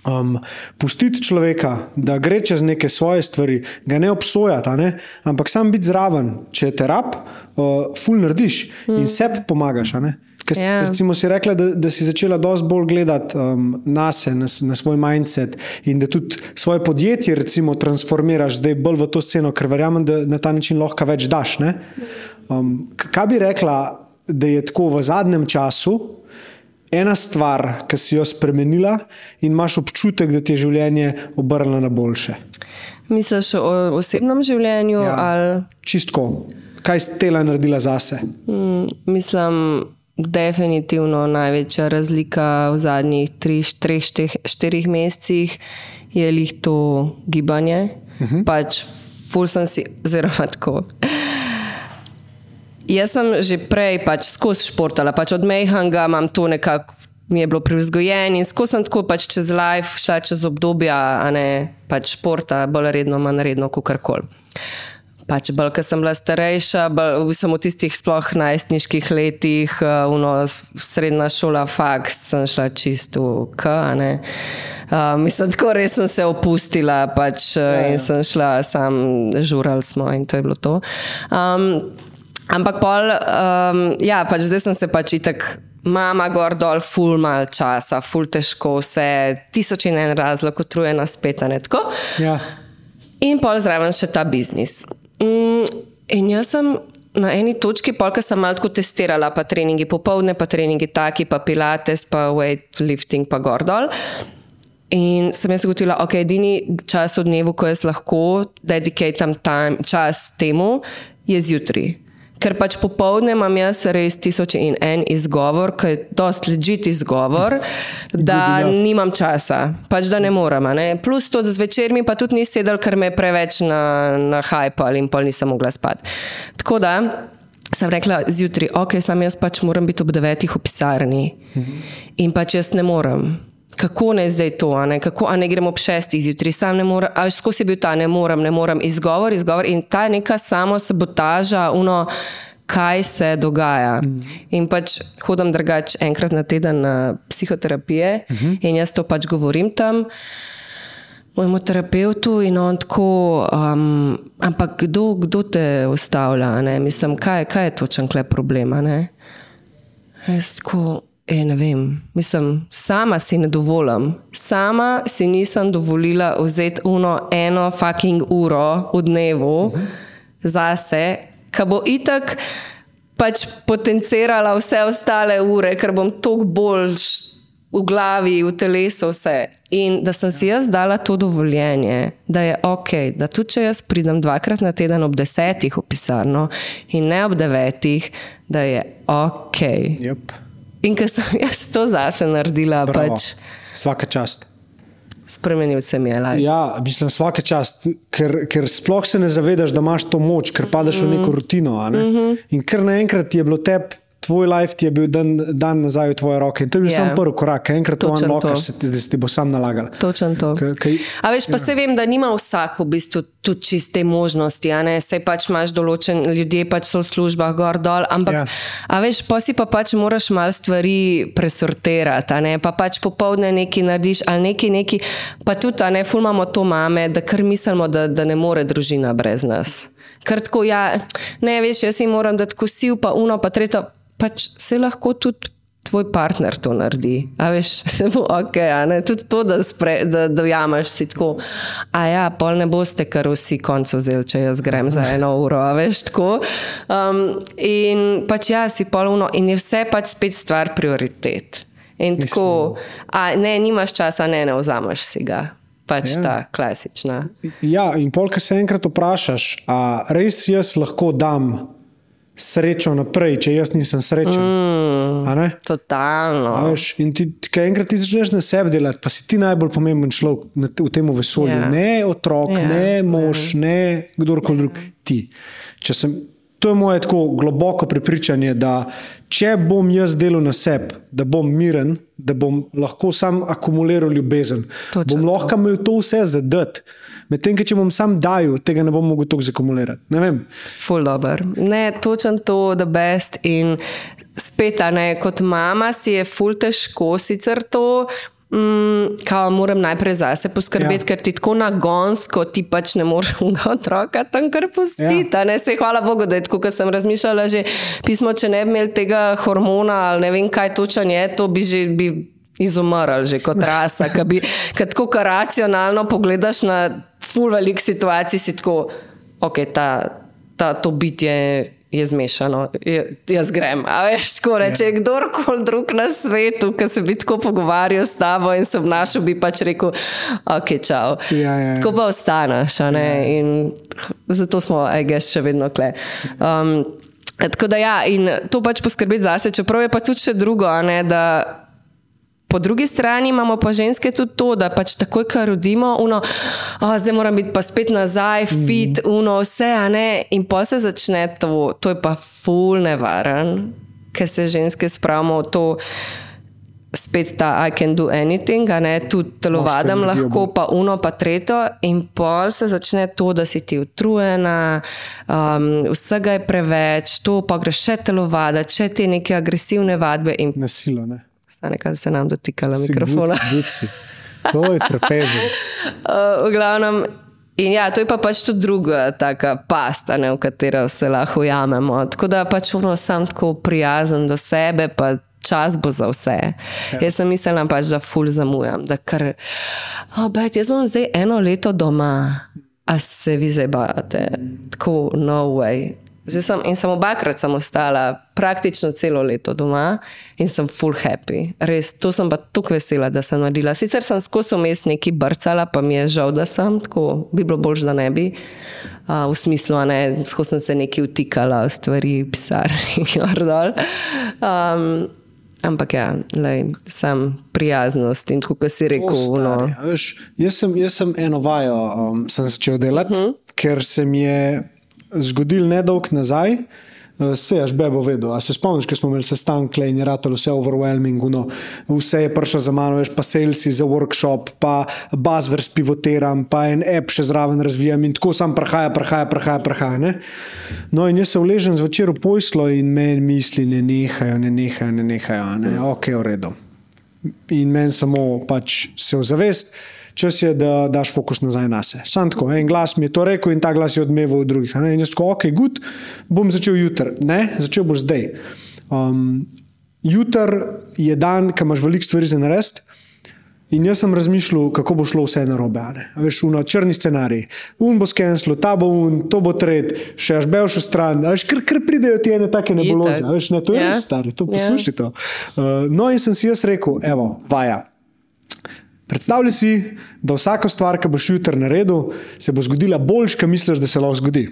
Um, pustiti človeka, da gre čez neke svoje stvari, ga ne obsojati, ne? ampak sam biti zraven, če te rab, uh, ful narediš in sebi pomagaš. Ker si- Ja. Recimo si rekla, da, da si začela dosti bolj gledati um, na sebe, na, na svoj mindset in da tudi svoje podjetje recimo, transformiraš zdaj bolj v to sceno, ker verjamem, da na ta način lahko več daš. ne. Um, kaj bi rekla, da je tako v zadnjem času? Ena stvar, ki si jo spremenila in imaš občutek, da ti je življenje obrnilo na boljše. Misliš o osebnem življenju? Ja. Ali, Čistko, kaj si tela naredila zase? mm, mislim, definitivno največja razlika v zadnjih 3-4 mesecih je lih to gibanje. Uh -huh. Pač, ful sem si, oziroma tako. Jaz sem že prej pač skozi športala, pač od Mejhanga imam to nekako. Mi je bilo privzgojen in skozi sem tako pač čez life, šla čez obdobja, a ne pač športa, bolj redno, manj redno, kot karkoli. Pač bolj, ker sem bila starejša, bolj sem v tistih sploh najstniških letih, uh, uno, srednja šola, faks, sem šla čisto k, a ne. Uh, mislim, tako res sem se opustila pač, ja, ja. in sem šla, sam žurali smo in to je bilo to. Um, Ampak pol, um, ja, pač zdaj sem se pač itak. Mama gor dol, ful mal časa, ful težko, vse tisoč in en razlog, utrujena spet, a ne tako. Ja. In pol zraven še ta biznis. Mm, in jaz sem na eni točki, polka sem malo testirala, pa treningi popovdne, pa treningi taki, pa pilates, pa weightlifting, pa gor dol. In sem jaz ugotovila, da okay, je edini čas v dnevu, ko jaz lahko dedikatam čas temu, je zjutraj. Ker pač popovdne imam jaz res tisoč in en izgovor, ki je dost ležit izgovor, da nimam časa, pač da ne morem. Ne? Plus to za zvečer mi pa tudi ni sedel, ker me je preveč na, na hajpal in pol nisem mogla spati. Tako da sem rekla zjutraj, ok, sam jaz pač moram biti ob devetih v pisarni in pač jaz ne morem. Kako ne zdaj to, a ne, kako, a ne gremo ob šestih zjutraj, sam ne morem, a skozi je bil ta, ne morem, ne morem, izgovor, izgovor in ta neka samo sabotaža, uno, kaj se dogaja. Mm. In pač hodim drugače enkrat na teden na psihoterapije mm -hmm. in jaz to pač govorim tam. Mojemu terapeutu in on tako, um, ampak kdo, kdo te ustavlja, ne? mislim, kaj, kaj je točen klep problema. Ne? Jaz tako, e, ne vem, mislim, sama si ne dovolim, sama si nisem dovolila vzeti uno eno fucking uro v dnevu uh -huh. zase, ki bo itak pač potencirala vse ostale ure, ker bom toliko bolj v glavi, v telesu, vse. In da sem si jaz dala to dovoljenje, da je ok, da tudi če jaz pridem dvakrat na teden ob desetih v pisarno in ne ob devetih, da je ok. Yep. In ker sem jaz to zase naredila, Bravo. pač Svaka čast. spremenil se mi je life. Ja, mislim, svaka čast, ker, ker sploh se ne zavedaš, da imaš to moč, ker padeš v neko rutino. Ne? In ker naenkrat je bilo tebi. Tvoj life ti je bil dan, dan nazaj v tvoje roke in to je bil Ja. yeah. samo prvi korak, enkrat to Točno to. unlockaš, se ti, se ti bo sam nalagal. Točno to. Kaj- kaj- A veš, pa se vem, da nima vsak v bistvu tudi čiste možnosti, a ne, sej pač imaš določen, ljudje pač so v službah gor dol, ampak, Ja. a veš, pa si pa pač moraš malo stvari presortirati, a ne, pa pač popovdne nekaj narediš ali nekaj, nekaj, pa tudi, a ne, ful imamo to mame, da kar mislimo, da, da ne more družina brez nas. Ker tako, ja, ne veš, jaz jim moram dati kosil, pa uno, pa tretjo, pač se lahko tudi tvoj partner to naredi. A veš, se bo ok, tudi to, da, spre, da dojamaš si tako. A ja, pol ne boste kar vsi koncu vzeli, če jaz grem za eno uro, a veš tako. Um, in pač ja, si polno in je vse pač spet stvar prioritet. In tako, a ne, nimaš časa, ne, ne vzameš si ga. Pač ja. ta klasična. Ja, in pol, ki se enkrat vprašaš, a res jaz lahko dam srečo naprej, če jaz nisem srečen. Mm? Totalno. A Veš, in ti, ki enkrat ti začneš na sebi delati, pa si ti najbolj pomemben človek v tem vesolju. Ja. Ne otrok, Ja. ne mož, ne kdorkoli drug, ti. Če sem, to je moje tako globoko prepričanje, da če bom jaz delal na sebi, da bom miren, da bom lahko sam akumuliral ljubezen, Točno bom to. lahko imel to vse zadet. Medtem, ko če bom sam dajal, tega ne bom mogel toliko zakumulirati. Ne vem. Ful dobr. Ne, točen to, da best. In spet, ne, kot mama si je ful težko sicer to. Mm, kao, moram najprej zase poskrbeti, Ja. ker ti tako nagonsko ti pač ne moreš unga otroka tam kar pustiti. Ja. Ja. Se, hvala Bogu, da je tako, kot sem razmišljala, že pismo, če ne bi imeli tega hormona ali ne vem kaj točen je, to bi že bi izumrl že kot rasa. Ker bi- tako racionalno pogledaš na ful velik situacij, si tako, ok, ta, ta, to bitje je zmešano, je, jaz grem. A veš, tako reče, yeah. kdorkoli drug na svetu, ki se bi tako pogovarjal s tabo in se obnašal, bi pač rekel, ok, čau. Ja, ja, ja. Tako pa ostaneš, a ne? In zato smo, aj geš, še vedno kle. Um, tako da ja, in to pač poskrbeti zase, čeprav je pa tudi še drugo, ne, da Po drugi strani imamo pa ženske tudi to, da pač takoj, ko rodimo, uno, oh, zdaj moram biti pa spet nazaj, fit, uno, vse, a ne. In pa se začne to, to je pa ful nevaren, ker se ženske spravimo v to. Spet ta I can do anything, ne tudi telovadam energijo lahko, pa uno, pa tretjo, in pol se začne to, da si ti utrujena, um, vsega je preveč, to pa greš še telovaditi, še te neke agresivne vadbe in Nasilo, ne. Stane, kaj se nam dotikala Si mikrofona. buci, buci. To je trpežno. Uh, v glavnem, in ja, to je pa pač tudi druga taka pasta, ne, v katero se lahko ujamemo. Tako da pač ono sam tako prijazen do sebe, pa čas bo za vse. Ja. Jaz sem mislila pač, da ful zamujam, da kar, oh, bet, jaz bom zdaj eno leto doma, a se vi zdaj bavate, tako no way. Zdaj sem, in sem obakrat sem ostala praktično celo leto doma in sem full happy. Res, to sem pa tako vesela, da sem naredila. Sicer sem skozi vmes neki brcala, pa mi je žal, da sem, tako bi bilo bolj, da ne bi. Uh, v smislu, a ne, skozi sem se neki vtikala v stvari, pisarni, gor dol. Um, ampak ja, lej, sem prijaznost in tako, kot si rekel, no. Stari, a veš, jaz, sem, jaz sem eno vajo um, sem začel delati, uh Mhm. -huh. ker se mi je zgodil nedolg nazaj. Vse je bebo vedel. A se spomniš, ko smo imeli sestanek in je ratalo vse overwhelming, no, vse je prišlo za mano, veš pa salesi za workshop, pa buzzwords pivotiram, pa en app še zraven razvijam in tako sam prahaja, prahaja, prahaja. prahaja ne? No in jaz se vležem zvečer v pojslo in meni misli ne nehajo, ne nehajo, ne nehajo, ne, ok, v redu. In meni samo pač se ozavest čas je, da daš fokus nazaj na sebe. Sam tako, en glas mi je to rekel in ta glas je odmeval od drugih. Ne? In jaz tako, ok, gut, bom začel jutri. Ne, začel boš zdaj. Um, jutri je dan, ki imaš veliko stvari za narediti. In jaz sem razmišljal, kako bo šlo vse na robe. Veš, uno, črni scenarij. Un bo skenslo, ta bo un, to bo tret, še až belš v stran. Veš, kar, kar pridejo ti ene take nebuloze. Veš, ne, to je yeah. res stari, to poslušaj to. Uh, no in sem si jaz rekel, evo, vaja. Predstavljaj si, da vsaka stvar, ki boš jutri naredil, se bo zgodila boljš, kot misliš, da se lahko zgodi.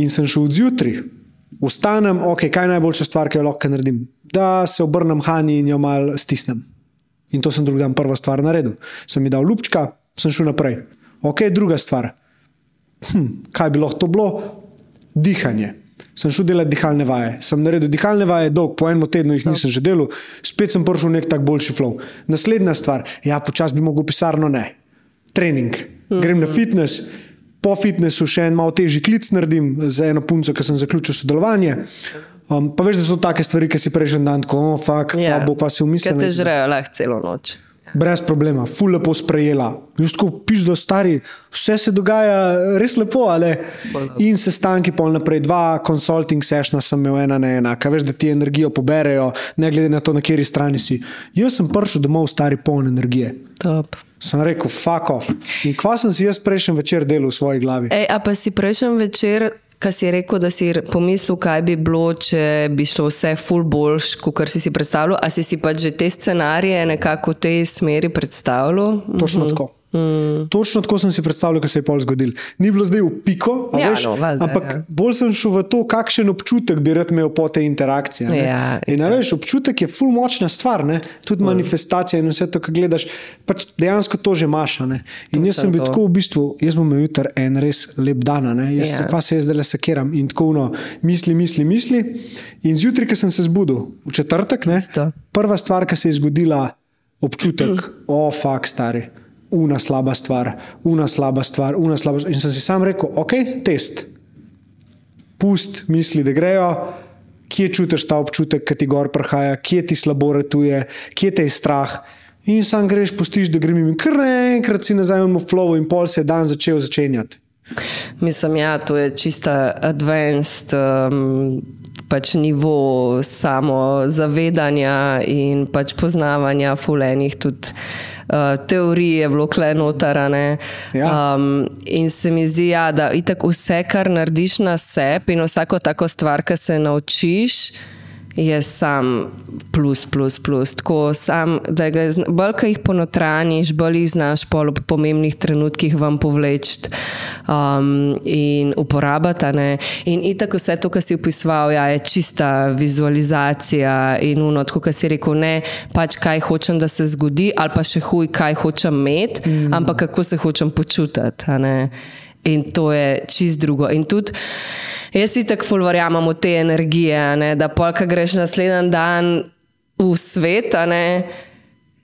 In sem šel zjutraj, vstanem, ok, kaj je najboljša stvar, ki jo lahko naredim? Da se obrnem hani in jo mal stisnem. In to sem drugi dan prva stvar naredil. Sem mi dal lupčka, sem šel naprej. Ok, druga stvar. Hm, kaj bi lahko to bilo? Dihanje sem šel delati dihalne vaje. Sem naredil dihalne vaje, dolg, po enem tednu jih nisem že delal, spet sem prišel v nek tak boljši flow. Naslednja stvar, ja, počasi bi mogel pisarno ne. Trening. Grem na fitness, po fitnessu še en malo težji klic naredim za eno punco, ki sem zaključil sodelovanje. Um, pa veš, da so take stvari, ki si prejšnji dan tako, oh, fuck, ja. bo pa se umislil. Kaj te žrejo lahko celo noč brez problema, ful lepo sprejela. Just tako piš do stari, vse se dogaja res lepo, ali in se stanki pol naprej, dva consulting sešna sem imel ena na ena, kaj veš, da ti energijo poberejo, ne glede na to, na kateri strani si. Jaz sem prišel domov stari poln energije. Top. Sem rekel, fuck off. In kva sem si jaz prejšnji večer delal v svoji glavi? Ej, a pa si prejšnji večer Kaj si rekel, da si pomislil, kaj bi bilo, če bi šlo vse ful boljš, kot si si predstavljal? Ali si si pač že te scenarije nekako v tej smeri predstavljal? Točno mhm. tako. Mm. Točno tako sem si predstavljal, kaj se je pol zgodil. Ni bilo zdaj v piko, ja, veš, no, valde, ampak ja. bolj sem šel v to, kakšen občutek bi rad imel po tej interakciji. Ja, in, veš, občutek je ful močna stvar, ne? tudi mm. manifestacija in vse to, kar gledaš, pač dejansko to že imaš. In jaz sem bil tako v bistvu, jaz bom imel jutri en res lep dan, jaz ja. pa se zdaj le sekiram in tako no, misli, misli, misli. In zjutraj, ko sem se zbudil, v četrtek, ne, prva stvar, ki se je zgodila, občutek, o, oh, fakt, stari una slaba stvar, una slaba stvar, una slaba stvar. In sem si sam rekel, ok, test. Pust misli, da grejo, kje čutiš ta občutek, ki ti gor prihaja, kje ti slabo retuje, kje te je strah. In sam greš, pustiš, da grem in kar naenkrat si nazaj v flow in pol se je dan začel začenjati. Mislim, ja, to je čista advanced. Um... Pač nivo samo zavedanja in pač poznavanja fulenih tudi uh, teorij je bilo klenotarane. Ja. Um, in se mi zdi, ja, da vse, kar narediš na sebi in vsako tako stvar, ki se naučiš je sam plus, plus, plus. Tako sam, da ga bolj, ki jih ponotraniš, bolj jih znaš po pomembnih trenutkih vam povleči um, in uporabiti. In itak vse to, kar si upisoval, ja, je čista vizualizacija in uno, kot si rekel, ne pač kaj hočem, da se zgodi, ali pa še huj, kaj hočem imeti, mm. ampak kako se hočem počutiti. In to je čist drugo. In tudi. Jaz si tako ful verjamem v te energije, ne, da polka greš naslednji dan v svet. Ne,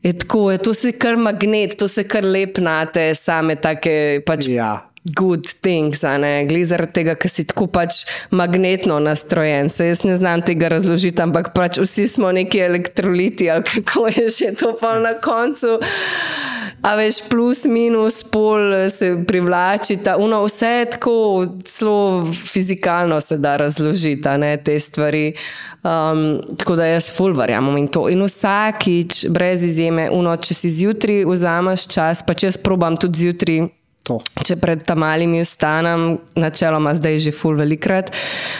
je tako, je, to si kar magnet, to se kar lep na te same take. Pač, ja. Good things, glede zaradi tega, ker si tako pač magnetno nastrojen. Se jaz ne znam tega razložiti, ampak pač vsi smo neki elektroliti, ali kako je že to pa na koncu. A veš, plus, minus, pol se privlači, ta, uno, vse je tako, zelo fizikalno se da razložiti ne, te stvari. Um, tako da jaz ful verjamem in to. In vsakič, brez izjeme, uno, če si zjutraj vzameš čas, pa če jaz probam tudi zjutraj. To. Če pred tam malimi ostanem, načeloma zdaj že ful velikrat.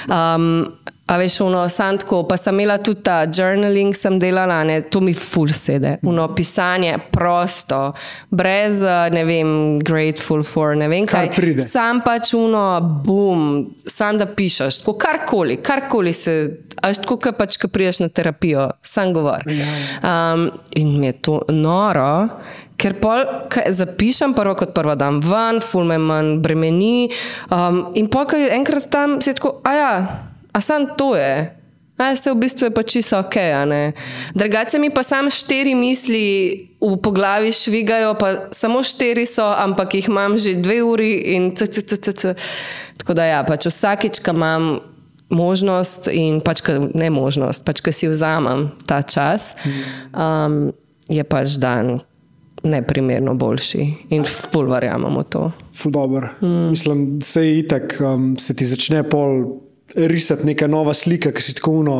Um, A veš, uno, tako, pa sem imela tudi ta journaling, sem delala, ne, to mi ful sede. Uno, pisanje prosto, brez, ne vem, grateful for, ne vem kaj. kaj. Sam pač uno, bum, sam da pišeš, tako karkoli, karkoli se, až tako, kaj pač, ko priješ na terapijo, sam govor. Um, in mi je to noro. Ker pol, zapišem prvo kot prvo dan ven, ful me manj bremeni. Um, in ko je enkrat tam, je tako, a ja, A sam to je. A se v bistvu je pa čisto ok. Drugače mi pa samo štiri misli v poglavi švigajo, pa samo štiri so, ampak jih imam že dve uri in ccc. Tako da ja, pač vsakič, ko imam možnost in pač, ne možnost, pač, ko si vzamem ta čas, um, je pač dan neprimerno boljši in ful verjamemo to. Ful dobro. Mm. Mislim, da se je itak, um, se ti začne pol risati neka nova slika, ki si tako uno.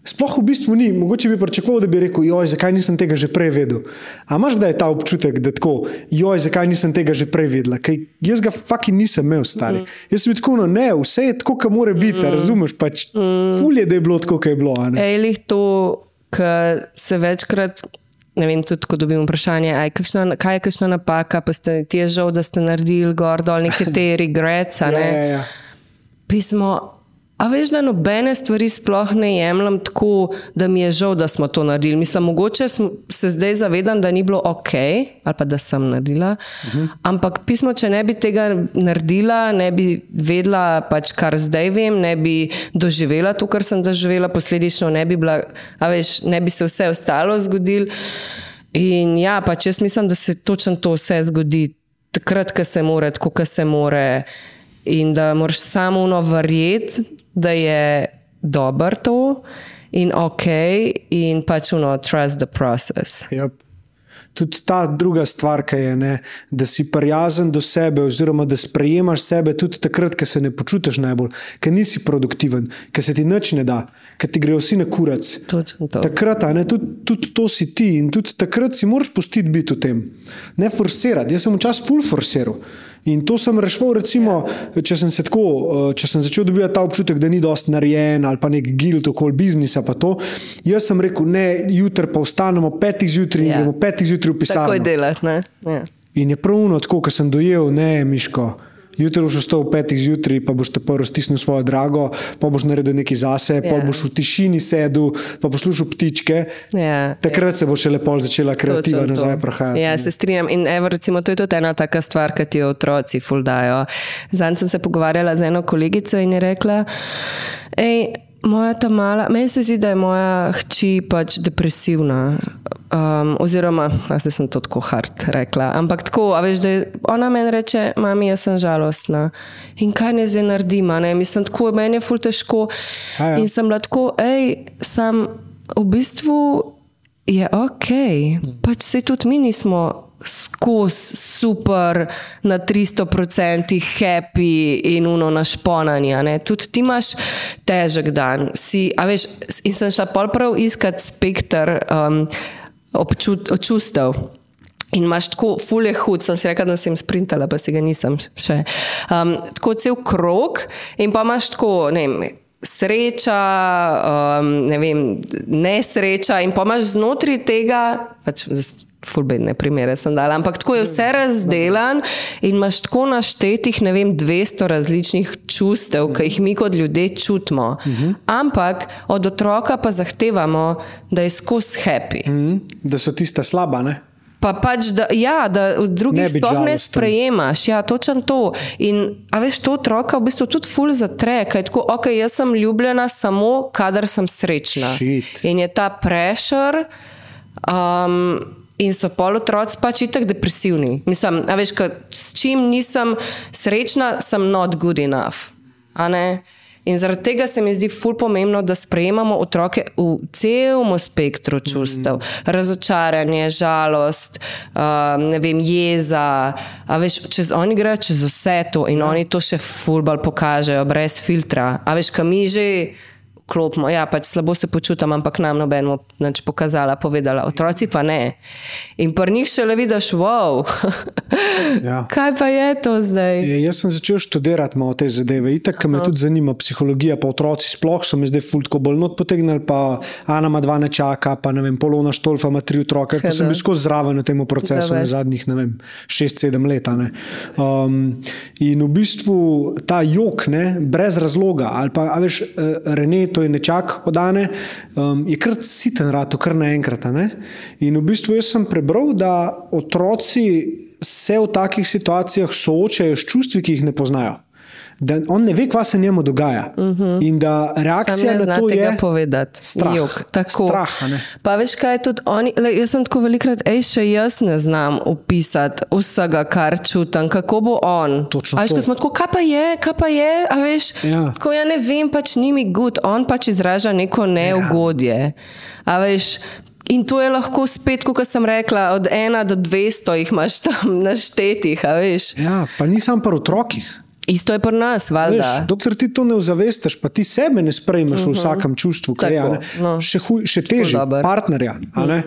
Sploh v bistvu ni, mogoče bi pričakoval, da bi rekel: Joj, zakaj nisem tega že prej vedel. Ampak imaš kdaj ta občutek, da tako, joj, zakaj nisem tega že prej vedela? Kaj jaz ga fucking nisem imel, stari. Mm. Jaz sem tako, no, ne, vse je tako, kot mora biti, mm. razumeš? Pač, mm. Hulje, da je bilo tako, kot je bilo. Ej, to, kar se večkrat. Ne vem, tudi ko dobim vprašanje, aj, kakšna, kaj je kakšna napaka, pa ste ti je žal, da ste naredili gor dol neke te regrets. Ne? ja, ja, ja. Pismo, A veš, da nobene stvari sploh ne jemljem tako, da mi je žal, da smo to naredili. Mislim, mogoče se zdaj zavedam, da ni bilo ok, ali pa da sem naredila. Uh -huh. Ampak pismo, če ne bi tega naredila, ne bi vedela, pač, kar zdaj vem, ne bi doživela to, kar sem doživela, posledično ne bi, bila, veš, ne bi se vse ostalo zgodilo. Ja, pač jaz mislim, da se točno to vse zgodi, takrat, ko se more, tako, ko se more. In da moraš samo verjeti, da je dobro to in ok, in pač uno, trust the process. Yep. Tudi ta druga stvar, je, ne, da si prijazen do sebe, oziroma da sprejemaš sebe tudi takrat, ko se ne počutiš najbolj, ker nisi produktiven, ker se ti nič ne da, ker ti grejo vsi na kurac. Takrat, ne, tudi, tudi to si ti in tudi takrat si moraš pustiti biti v tem. Ne forsirati. Jaz sem včasih full forsiral. In to sem rešil, recimo, če sem, tako, eh, če sem začel dobivati ta občutek, da ni dosti narejen ali pa nek gild okoli biznisa. To, jaz sem rekel, ne, jutri pa vstanemo petih zjutraj in ja. gremo petih zjutraj v pisarno. Tako je delati. Ja. In je pravno tako, ker sem dojel, ne, Miško. Jutri boš vstal v petih zjutraj, pa boš te prvo stisnil svojo drago, pa boš naredil nekaj zase, yeah. pa ja. boš v tišini sedel, pa poslušal ptičke. Yeah, ja, Takrat yeah. se bo še lepo začela kreativa nazaj prahajati. Ja, se strinjam. In evo, recimo, to je tudi ena taka stvar, ki ti jo otroci fuldajo. Zanj sem se pogovarjala z eno kolegico in je rekla, hej, moja ta mala, meni se zdi, da je moja hči pač depresivna. Um, oziroma, zdaj sem to tako hard rekla. Ampak tako, a veš, da je, ona meni reče, mami, jaz sem žalostna. In kaj ne zdaj naredim, ne? Mislim, tako, meni je ful težko. Ja. In sem lahko, hej, sem v bistvu je ok. Pač se tudi mi nismo skozi super, na 300% happy in uno našponanje. Tudi ti imaš težek dan. Si, veš, in sem šla pol prav iskat spektr um, občustev. In imaš tako fulje hud, sem si rekla, da sem sprintala, pa si ga nisem še. Um, tako cel krog, in pa imaš tako, ne vem. Sreča, um, ne vem, nesreča, in pa imaš znotraj tega, pač fulbedne primere sem dala, ampak tako je vse razdelan in imaš tako naštetih, ne vem, 200 različnih čustev, ki jih mi kot ljudje čutimo. Ampak od otroka pa zahtevamo, da je skozi happy. Da so tiste slaba, ne? Pa pač, da, ja, da drugih sploh ne sprejemaš. Ja, točno to. In, a veš, to otroka v bistvu tudi ful zatre, kaj tako, ok, jaz sem ljubljena samo, kadar sem srečna. Shit. In je ta pressure. Um, in so pol otroci pač itak depresivni. Mislim, a veš, ka, s čim nisem srečna, sem not good enough. In zaradi tega se mi zdi ful pomembno, da sprejemamo otroke v celem spektru čustev. Mm. Razočaranje, žalost, um, vem, jeza. Veš, čez, oni grejo čez vse to in ja. oni to še fulbal pokažejo, brez filtra. A veš, kam mi že klopimo. Ja, pač slabo se počutim, ampak nam nobeno več pokazala, povedala. Otroci pa ne. In pri njih še le vidiš, wow, ja. kaj pa je to zdaj? Je, jaz sem začel študirati malo te zadeve. Itak me tudi zanima psihologija, pa otroci sploh so me zdaj fultko bolj not potegnili, pa Ana ima dva nečaka, pa ne vem, polona štolfa ima tri otroke, ker sem bil skozi zraven v tem procesu na zadnjih, ne vem, šest, sedem let. Um, in v bistvu ta jok, ne, brez razloga, ali pa, veš, uh, René, to je nečak odane, um, je kar siten rado, kar naenkrat. In v bistvu jaz sem prebral, da otroci se v takih situacijah soočajo s čustvi, ki jih ne poznajo. Da on ne ve, kaj se njemu dogaja. Uh -huh. In da reakcija Mhm. Na to je povedati. strah. Jok, tako. Strah. Pa veš kaj, tudi oni, le, jaz sem tako velikrat, ej, še jaz ne znam opisati vsega, kar čutim, kako bo on. Točno A veš, to. ko smo tako, kaj pa je, kaj pa je, a veš, Ja. ko ja ne vem, pač ni mi gud, on pač izraža neko neugodje. A veš, In to je lahko spet, kot sem rekla, od 1 do 200 jih imaš tam naštetih. Ja, pa ni samo pri otrokih. Isto je pri nas, Veš, valjda. dokler ti to ne ozavestiš, pa ti sebe ne sprejmeš uh -huh. v vsakem čustvu, kaj je, Mhm. No. še, huj, še dober. partnerja. A, ne?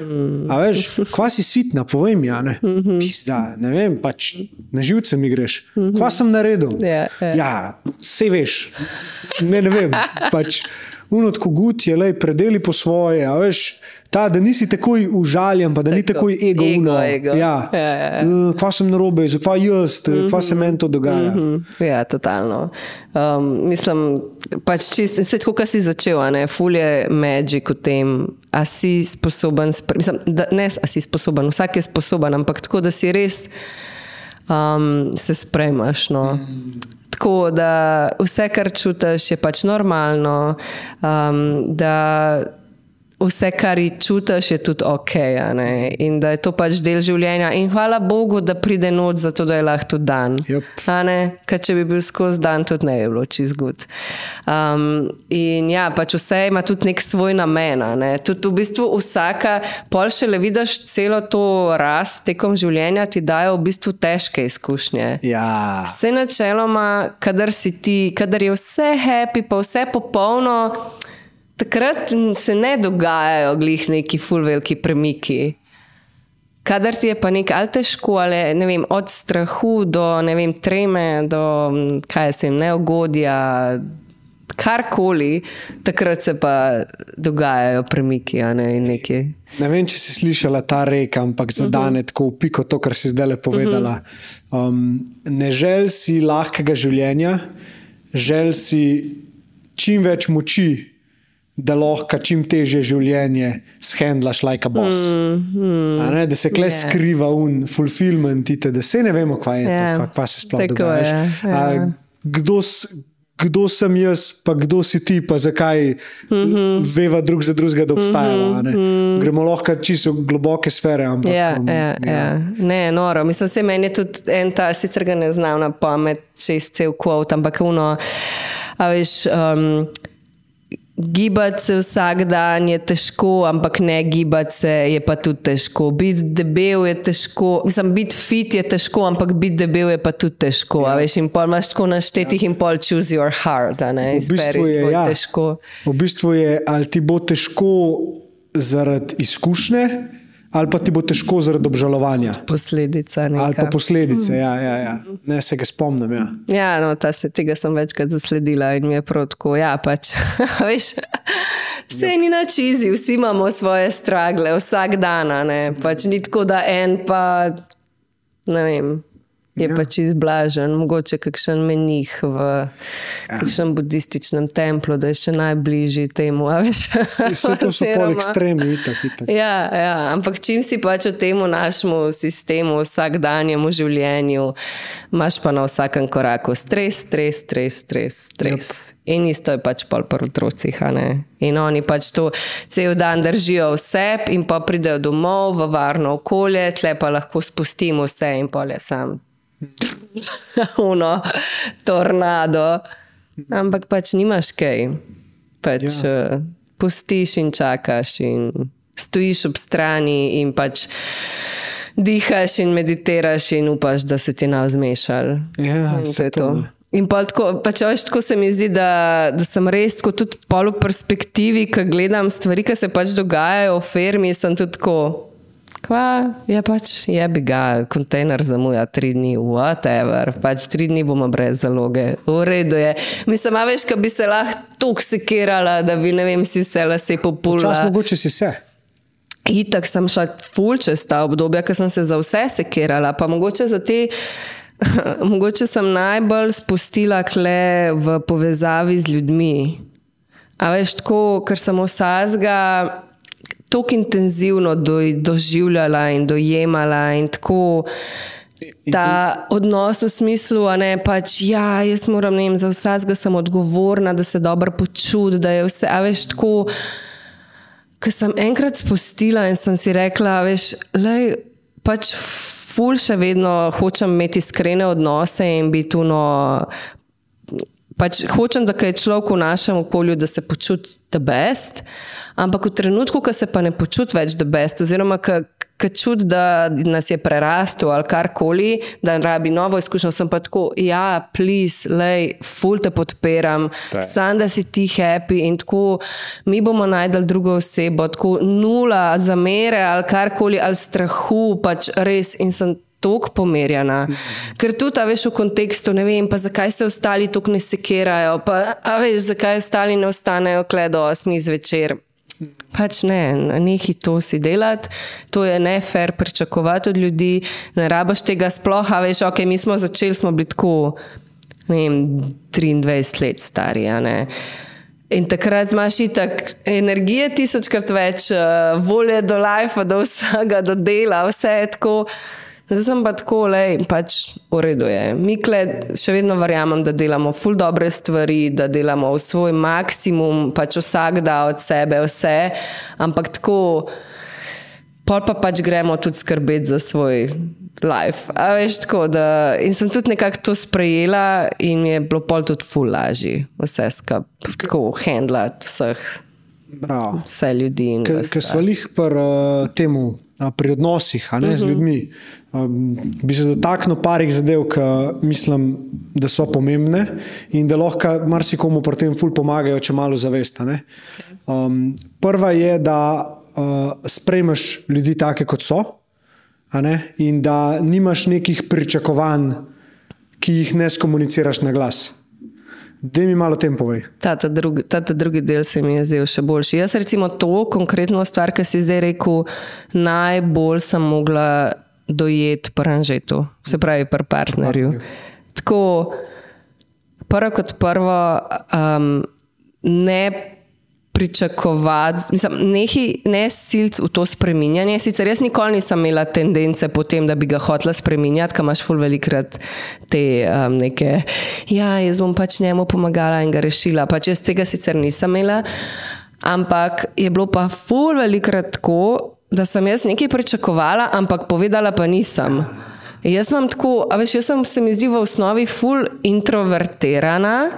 a veš, kva si sitna, povej mi, ne. Mhm. Pizda, ne vem, pač na živce mi greš. Kva sem naredil? Ja, ja. ja vse veš. Ne, ne vem, pač unot kogut je, lej, predeli po svoje, a veš. Ta, da nisi takoj užaljen, pa da ni Tako, takoj ego. ego, uno. ego. Ja. Ja, ja, ja. "Eh, Kva sem narobe, zakaj jaz, kva se meni to dogaja. Mhm, Ja, totalno. Um, mislim, pač čist, vse tako, kot si začel, ne, ful je magic v tem, a si sposoben, mislim, da, ne, a si sposoben, vsak je sposoben, ampak tako, da si res um, se spremaš. No. Tako da vse, kar čutiš, je pač normalno, um, da vse, kar čutiš, je tudi ok. In da je to pač del življenja. In hvala Bogu, da pride noč, zato da je lahko tudi dan. Yep. Ker če bi bil skozi dan, tudi ne bi bilo čist gud. Um, in ja, pač vse ima tudi nek svoj namen. Ne? Tudi v bistvu vsaka, pol še le vidiš celo to rast tekom življenja, ti dajo v bistvu težke izkušnje. Ja. Vse načeloma, kadar si ti, kadar je vse happy, pa vse popolno, takrat se ne dogajajo glih neki fulveliki premiki. Kadar ti je pa nekaj ali težko, ali ne vem, od strahu do ne vem, treme, do kaj se jim neugodja, karkoli, takrat se pa dogajajo premiki. Ne, neki. Ne vem, če si slišala ta rek, ampak zadane uh -huh. tako v piko to, kar si zdaj le povedala. Um, ne žel si lahkega življenja, žel si čim več moči, da lahko čim teže življenje shendlaš like a boss. A Ne, da se kle Ja. skriva un fulfillment, ite, da se ne vemo, kaj je Ja, to, kva, kva se sploh dogaja. ja. Kdo, kdo sem jaz, pa kdo si ti, pa zakaj mm. -hmm. veva drug za drugega, da obstajamo. Mm -hmm. Gremo lahko čisto v globoke sfere. Ampak, Ja, um, ja, ja. Ne, noro. Mislim, se meni je tudi en ta, sicer ga ne znam na pamet, čez cel kvot, ampak uno, a veš. Um, Gibati se vsak dan je težko, ampak ne gibati se je pa tudi težko. Biti debel je težko, mislim, biti fit je težko, ampak biti debel je pa tudi težko. Ja. Veš, in pol imaš tako naštetih in pol choose your heart, ne v izberi bistvu je, svoj ja, težko. v bistvu je, ali ti bo težko zaradi izkušnje, ali pa ti bo težko zaradi obžalovanja. Posledica Ali neka. pa posledice. Ja, ja, ja. Ne se ga spomnim. Ja. Ja, no, se, tega sem večkrat zasledila in mi je prav tako. Ja, pač, veš, vse ni na čizi, vsi imamo svoje stragle, vsak dan. Pač ni tako, da en pa, ne vem. Je ja. pač izblažen, mogoče kakšen menih v ja. kakšnem budističnem templu, da je še najbližji temu. Vse to so pol ekstremi, itak, itak. Ja, ja, ampak čim si pač v tem našemu sistemu, vsakdanjemu življenju, imaš pa na vsakem koraku stres, stres, stres, stres. stres. Yep. In isto je pač pol pri otrocih. In oni pač to cel dan držijo vse, in pa pridejo domov v varno okolje, tle pa lahko spustimo vse in pol je sam. Uno, tornado. Ampak pač nimaš kaj. Pač, Ja. ja. Pustiš in čakaš, in stojiš ob strani, in pač dihaš in meditiraš, in upaš, da se ti ne vzmešal. Ja, In to je to, ne. In pa tako, pač, veš, tako se mi zdi, da, da sem res tako tudi pol v perspektivi, ko gledam stvari, ki se pač dogajajo v firmi, sem tudi tako. Kva je pač, je bi ga, kontejner zamuja tri dni, whatever, pač tri dni bomo brez zaloge, v redu je. Mislim, a veš, ko bi se lahko toksikirala, da bi, ne vem, si vse lase Čas populila. mogoče si se. Itak sem šla ful čez ta obdobja, ker sem se za vse sekirala, pa mogoče za te. Mogoče sem najbolj spustila kle v povezavi z ljudmi. A veš, tako, ker sem vsazga tako intenzivno do, doživljala in dojemala in tako. ta odnos v smislu, da ne pač, ja, jaz moram vem, za vsega sem odgovorna, da se dobro počutim, da je vse, a veš, tako. Ker sem enkrat spustila in sem si rekla, veš, lej, pač ful še vedno hočem imeti iskrene odnose in biti tuno. Pač hočem, da je človek v našem okolju, da se počuti the best, ampak v trenutku, ko se pa ne počuti več the best, oziroma ki čuti, da nas je prerastel ali karkoli, da rabi novo izkušnjo, sem pa tako, ja, please, lej, ful te podpiram, sam da si ti happy in tako mi bomo najdel drugo osebo, tako nula zamere ali karkoli ali strahu, pač res in sem. Tako pomerjena. Ker tudi, a veš, v kontekstu, ne vem, pa zakaj se ostali tako ne sekirajo, pa a veš, zakaj ostali ne ostanejo kledo osmi zvečer. Pač ne, nehi to si delati, to je ne fair pričakovati od ljudi, ne rabaš tega sploh, a veš, ok, mi smo začeli, smo bili tako, ne vem, 23 let stari, a ne. In takrat imaš itak energije tisočkrat več, uh, volje do life, do vsega, do dela, vse je tako. Zdaj sem pa tako, je pač v redu. Je. Mi kle, še vedno verjamem, da delamo ful dobre stvari, da delamo v svoj maksimum, pač vsak da od sebe vse, ampak tako, pol pa pač gremo tudi skrbeti za svoj life. Veš, tako, da, in sem tudi nekako to sprejela in je bilo pol tudi ful lažje, vse skupaj, kako handlati vseh. Bravo. Vse ljudi. Ker smo jih pri uh, temu, pri odnosih ne, uh -huh. z mhm. ljudmi. Um, bi se dotaknil parih zadev, ki mislim, da so pomembne in da lahko marsikomu pri tem ful pomagajo, če malo zavesta. Um, prva je, da uh, sprejmeš ljudi take, kot so, in da nimaš nekih pričakovanj, ki jih ne skomuniciraš na glas. Da mi malo tem povej. Ta, ta, drugi, ta, ta drugi del se mi je zdel še boljši. Jaz, recimo, to konkretno stvar, ki si zdaj rekel, najbolj sem mogla dojeti pranžetu, se pravi, pri partnerju. Tako, prvo kot prvo, um, ne pričakovati, mislim, nehi, ne silc v to spreminjanje. Sicer jaz nikoli nisem imela tendence po tem, da bi ga hotela spreminjati, kam imaš ful velikrat te um, neke, ja, jaz bom pač njemu pomagala in ga rešila. Pač jaz tega sicer nisem imela. Ampak je bilo pa ful velikrat tako, da sem jaz nekaj pričakovala, ampak povedala pa nisem. Jaz imam tako, a veš, jaz sem se mi zdi v osnovi full introvertirana.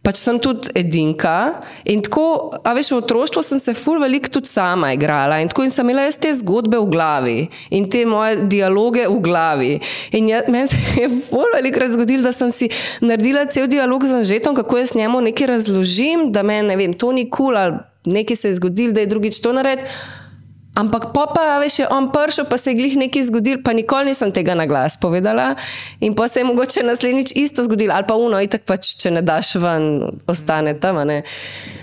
Pač sem tudi edinka in tako, a veš, v otroštvu sem se ful veliko tudi sama igrala in tako in sem imela jaz te zgodbe v glavi in te moje dialoge v glavi. In ja, meni se je ful velikrat zgodilo, da sem si naredila cel dialog z Anžetom, kako jaz njemu nekaj razložim, da meni, ne vem, to ni kul cool, ali nekaj se je zgodilo, da je drugič to naredil. Ampak pa, pa veš, je on prišel, pa se je glih nekaj zgodil, pa nikoli nisem tega na glas povedala. In pa se je mogoče naslednjič isto zgodilo, ali pa uno, itak pač, če ne daš ven, ostane tam. Ne?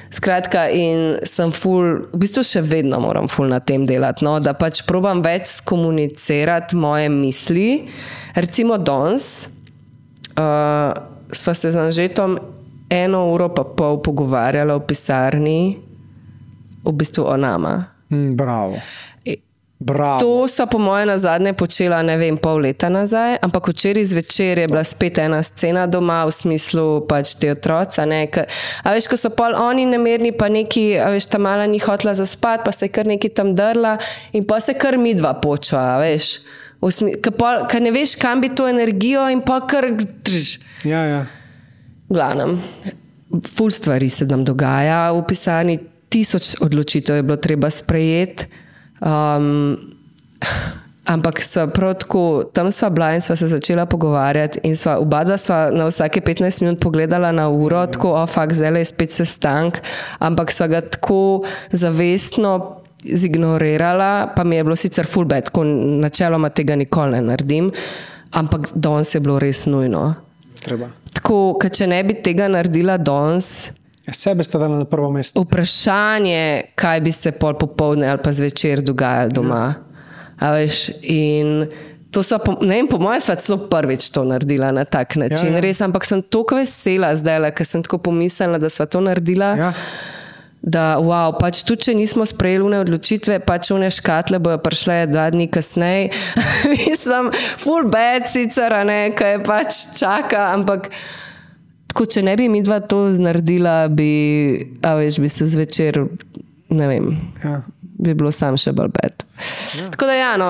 Skratka, in sem ful, v bistvu še vedno moram ful na tem delati, no? da pač probam več komunicirati moje misli. Recimo danes uh, sva se z Anžetom eno uro pa pol pogovarjala v pisarni, v bistvu o nama. Mm, bravo. Bravo. To so, po mojem, na zadnje počela, ne vem, pol leta nazaj, ampak včeraj zvečer je bila spet ena scena doma, v smislu pač te otroci. A veš, ko so pol oni nemirni, pa neki, a veš, ta mala ni hotla zaspati, pa se je kar neki tam drla in pa se kar mi dva počva, veš. Ker ne veš, kam bi to energijo in pa kar drž. Ja, ja. Glavnem, ful stvari se nam dogaja v pisarni tisoč odločitev je bilo treba sprejeti. Um, ampak tako, tam smo bila in smo se začela pogovarjati, in sva, oba dva sva na vsake 15 minut pogledala na uro, tako, ofak, oh, zdaj je spet sestank, ampak sva ga tako zavestno. Zignorirala, pa mi je bilo sicer fullback, ko načeloma tega nikoli ne naredim, ampak danes je bilo res nujno. Treba. Tako, če ne bi tega naredila danes, sebe ste dali na prvo mesto. Vprašanje, kaj bi se pol popoldne ali pa zvečer dogajalo doma. Ja. Veš, in to so, po, ne vem, po mojem, sva celo prvič to naredila na tak način. Ja, ja. Res, ampak sem tako vesela zdaj, ker sem tako pomislila, da sva to naredila. Ja. da wow, pač tudi če nismo sprejeli une odločitve, pač une škatle bojo prišle dva dni kasneje. Mislim, full bad sicer, ne, kaj pač čaka, ampak tako, če ne bi mi dva to naredila, bi, veš, bi se zvečer, ne vem, Ja. bi bilo sam še bolj bed. Ja. Tako da, ja, no,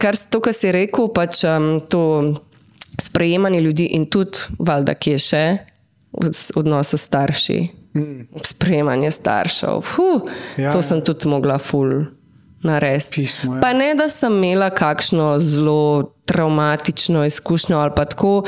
kar to, kar si rekel, pač um, to sprejemanje ljudi in tudi, valjda, ki je še v s- starši, mm. sprejemanje staršev. Fuh, ja, to ja. sem tudi mogla ful. Narediti. Pismo, ja. Pa ne, da sem imela kakšno zelo traumatično izkušnjo ali pa tako.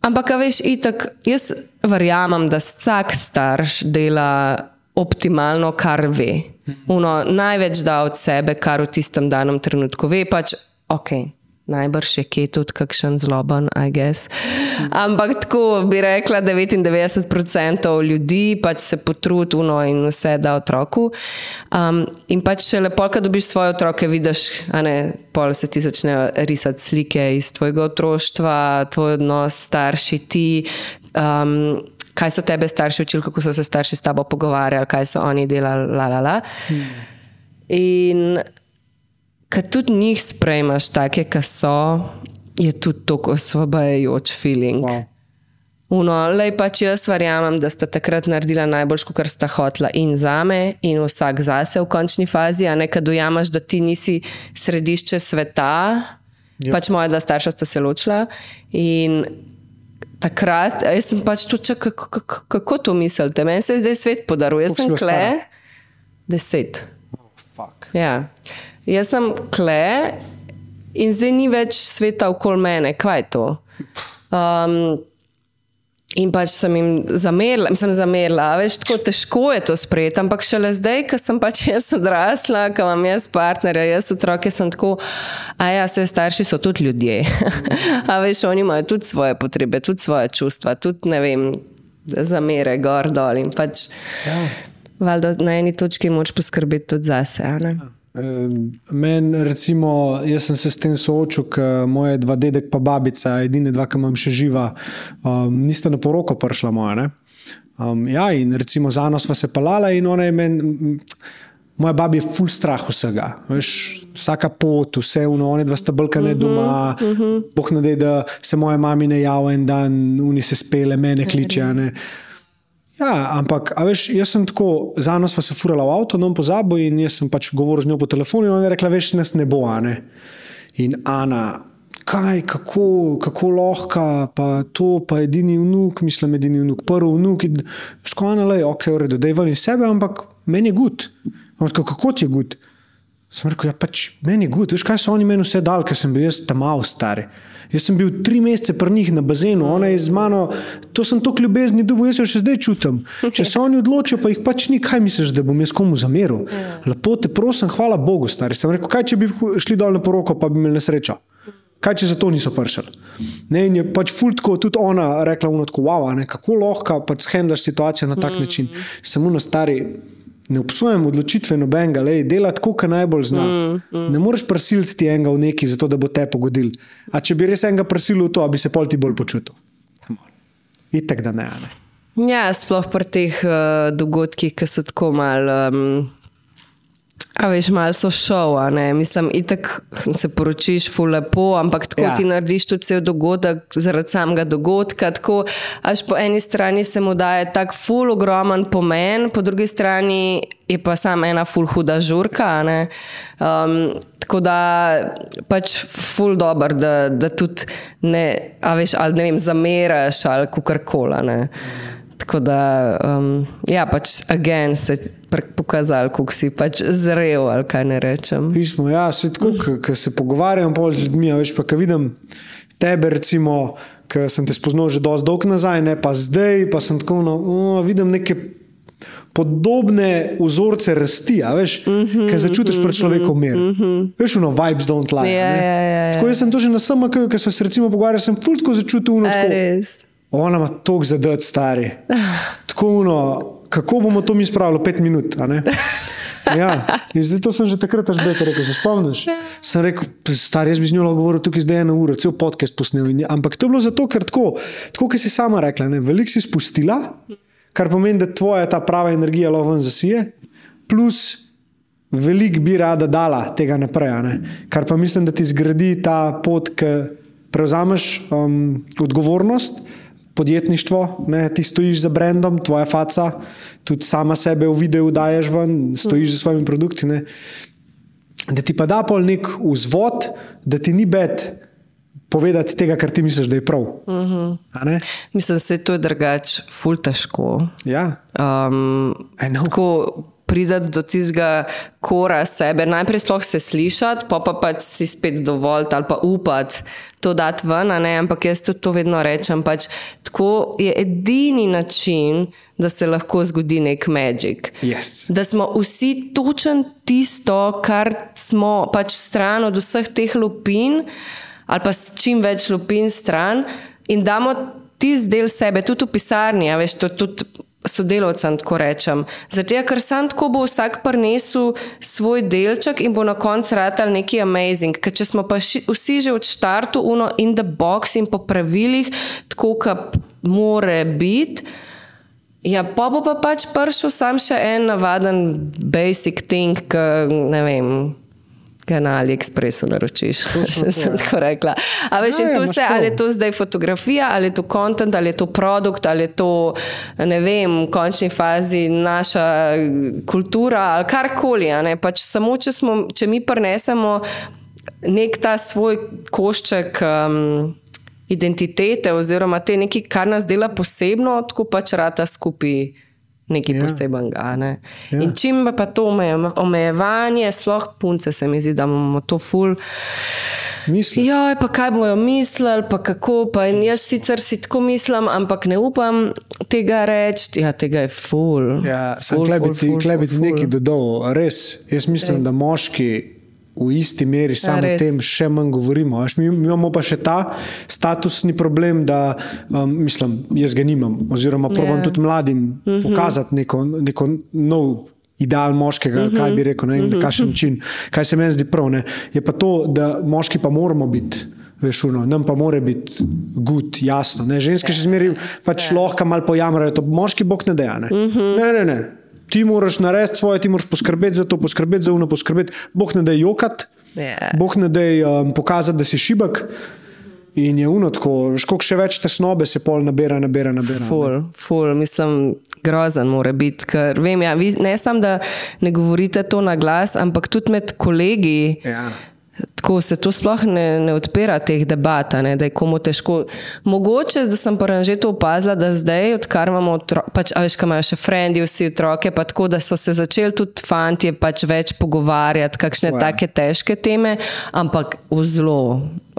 Ampak, veš, itak, jaz verjamem, da vsak starš dela optimalno, kar ve. Uno, največ da od sebe, kar v tistem danem trenutku ve, pač ok. Najbrž je kje tudi kakšen zloben, I guess. Ampak tako bi rekla, 99% ljudi pač se potrudi uno in vse da otroku. Um, in pač še lepo, kad dobiš svoje otroke, vidiš, a ne, pol se ti začnejo risati slike iz tvojega otroštva, tvoj odnos starši, ti. Um, Kaj so tebe starši učili, kako so se starši s tabo pogovarjali, kaj so oni delali, la, la, la. In Kad tudi njih sprejmaš, take, ki so, je tudi tako osvobajajoč feeling. Wow. Uno, lej pač jaz verjamem, da sta takrat naredila najbolj, kar sta hotla in za me, in vsak zase v končni fazi, a ne kad dojamaš, da ti nisi središče sveta. Ja. Ja. Pač moja dva starša sta se ločila in takrat, jaz sem pač tudi, čak, kako, kako, kako to mislite? Meni se zdaj svet podaruje, jaz si sem kle, stara? deset. Fuck. Ja. Jaz sem kle in zdaj ni več sveta okoli mene, kaj je to. Um, in pač sem jim zamerila, sem zamerila, veš, tako težko je to sprejeti, ampak šele zdaj, ko sem pač jaz odrasla, ko imam jaz partnerja, jaz otroke, sem tako, a ja, se starši so tudi ljudje. a veš, oni imajo tudi svoje potrebe, tudi svoje čustva, tudi ne vem, zamere, gor, dol in pač. Ja. Valjda na eni točki moč poskrbeti tudi zase. a ne? Meni, recimo, jaz sem se s tem soočil, ker moje dva dedek pa babica, edine dva, ki imam še živa, um, nista na poroko prišla moja. Ne? Um, ja, in recimo za nas sva se palala in ona je meni. Moja baba je full strah vsega. Veš, vsaka pot, vse uno, one dva sta bolkane doma, uh -huh. boh ne da, da se moje mami ne javlja en dan, uni se spele, mene kliče. ne. Ja, ampak, veš, jaz sem tako, za nas pa se furala v avto, non pozabo in jaz sem pač govoril z njo po telefonu in ona je rekla, veš, nas ne bo, a ne. In Ana, kaj, kako, kako lahko, pa to, pa edini vnuk, mislim, edini vnuk, prvi vnuk. Ana, le, ok, v redu, da je iz sebe, ampak meni je gud. Rekel, kako ti je gud? Sem rekel, ja, pač meni je gud, veš, kaj so oni meni vse dal, ker sem bil jaz tam malo star. Jaz sem bil tri mesece pri njih na bazenu, ona je z mano, to sem toliko ljubezni dobil, jaz jo še zdaj čutim. Če se oni odločijo, pa jih pač ni, kaj misliš, da bom jaz komu zameril. Lepo te prosim, hvala Bogu, stari. Sem rekel, kaj če bi šli dol na poroko, pa bi imeli nesrečo. Kaj če za to niso prišli? Ne, in je pač fultko tudi ona rekla, unotko, wow, ne, kako lahko pač shendlaš situacijo na tak mm. način. Samo na stari. Ne obsojam odločitve nobenega, le dela tako, kot najbolj zna. Mm, mm. Ne moreš prisiliti ti enega v neki, zato da bo te pogodil. A če bi res enega prisilil v to, bi se pol ti bolj počutil. Itek da ne. ne. Ja, sploh pri teh uh, dogodkih, ki so tako malo. Um, A veš, malo so šov, a ne. Mislim, itek se poročiš, fu lepo, ampak tako Ja. ti narediš tudi cel dogodek zaradi samega dogodka. Tako, až po eni strani se mu daje tak ful ogromen pomen, po drugi strani je pa samo ena ful huda žurka. ne. Um, tako da pač ful dobr, da, da tudi ne, a veš, ali ne vem, zameraš ali kukorkola. ne. Tako da, um, ja, pač agen se je pokazal, kako si pač zrel, ali kaj ne rečem. Pismo, ja, se tako, ko se pogovarjam pol z ljudmi, a veš pa, ko vidim tebe, recimo, ki sem te spoznal že dosti dolgo nazaj, ne pa zdaj, pa sem tako, no, vidim neke podobne vzorce rasti, veš, mm -hmm, ki začutiš pred človekom mir. Mm -hmm. Veš, no, vibes don't lie. Ja, ja, ja, ja. Tako jaz sem to že na SMK, ki smo se recimo pogovarjali, sem fultko začutil uno A tako. res? Ona ima tok zadat, stari. Tako uno, kako bomo to mi spravili pet minut? Ja, in zdaj to sem že takrat razbetel, rekel, se spomniš? Sem rekel, star, jaz bi z njo govoril tukaj zdaj eno uro, cel podcast posnel. In, ampak to je bilo zato, ker tako, tako kot si sama rekla, veliko si spustila, kar pomeni, da tvoja ta prava energija lahko ven zasije, plus veliko bi rada dala tega naprej. ne. Kar pa mislim, da ti zgradi ta pot, ki prevzameš um, odgovornost. Podjetništvo, ne, ti stojiš za brandom, tvoja faca, tudi sama sebe v videu daješ ven, stojiš za svojimi produkti. Ne. Da ti pa da pol nek vzvod, da ti ni bed povedati tega, kar ti misliš, da je prav. Uh -huh. Mislim, da se to je drugače, ful težko. Ja, Um, tako prideti do tistega kora sebe, najprej sploh se slišati, pa pa pač si spet dovolj ali pa upati to dati ven, ne? ampak jaz tudi to vedno rečem. Pač, tako je edini način, da se lahko zgodi nek magic. Yes. Da smo vsi točen tisto, kar smo pač stran od vseh teh lupin, ali pa čim več lupin stran, in damo tisti del sebe, tudi v pisarni, a veš, to tudi sodelovcem tako rečem. Zato, ker sam tako bo vsak prinesel svoj delček in bo na koncu ratal neki amazing. Ker če smo pa ši, vsi že od štartu uno in the box in po pravilih, tako kot more biti. Ja, pa bo pa pač prišel sam še en navaden basic thing, ki ne vem. Ga Na AliExpressu naročiš. sem tako rekla. A veš, Ja, in ja, to vse, to. ali je to zdaj fotografija, ali je to kontent, ali je to produkt, ali je to, ne vem, v končni fazi naša kultura ali karkoli. Pač samo, če, smo, če mi prinesemo nek ta svoj košček. Um, Identitete, oziroma te nekaj, kar nas dela posebno, tako pač rata skupaj nekaj Ja. posebenega. Ne? Ja. In čim pa to omeje- omejevanje, sploh punce, se mi zdi, da imamo to ful. Mislim. Ja, pa kaj bojo mislili, pa kako. Pa in jaz sicer si tako mislim, ampak ne upam tega reči. Ja, tega je ful. Ja, sem Ful, klebi ful, ti, ful, klebi ful, ti ful. nekaj dodal. Res, jaz mislim, da moški v isti meri samo o tem še manj govorimo. Veš, mi, mi imamo pa še ta statusni problem, da um, mislim, jaz ga nimam. Oziroma, probam Ja. tudi mladim mm -hmm. pokazati neko, neko nov. Ideal moškega, uh -huh. kaj bi rekel, ne, na kakšen način, kaj se meni zdi prav. Ne. Je pa to, da moški pa moramo biti, veš, uno, nam pa mora biti gud, jasno. Ne. Ženske še zmeraj pač lahko malo pojamrajo, to moški bog ne deja. Ne. Uh -huh. ne, ne, ne. Ti moraš narediti svoje, ti moraš poskrbeti za to, poskrbeti za uno, poskrbeti. Bog ne da jokat, Ja. Bog ne da um, pokazati, da si šibek. In je uno tako, koliko še več tesnobe se pol nabira, nabira, nabira. ne. Ful, ful, mislim, grozen mora biti. Ker vem, ja, vi, ne samo, da ne govorite to na glas, ampak tudi med kolegi. Ja. Tako se to sploh ne, ne odpira, teh debat, ne, da je komu težko. Mogoče, da sem pa že to opazila, da zdaj, odkar imamo otroke, pač, a veš, kaj imajo še frendi, vsi otroke, pa tako, da so se začeli tudi fanti pač več pogovarjati, kakšne take težke teme, ampak v zelo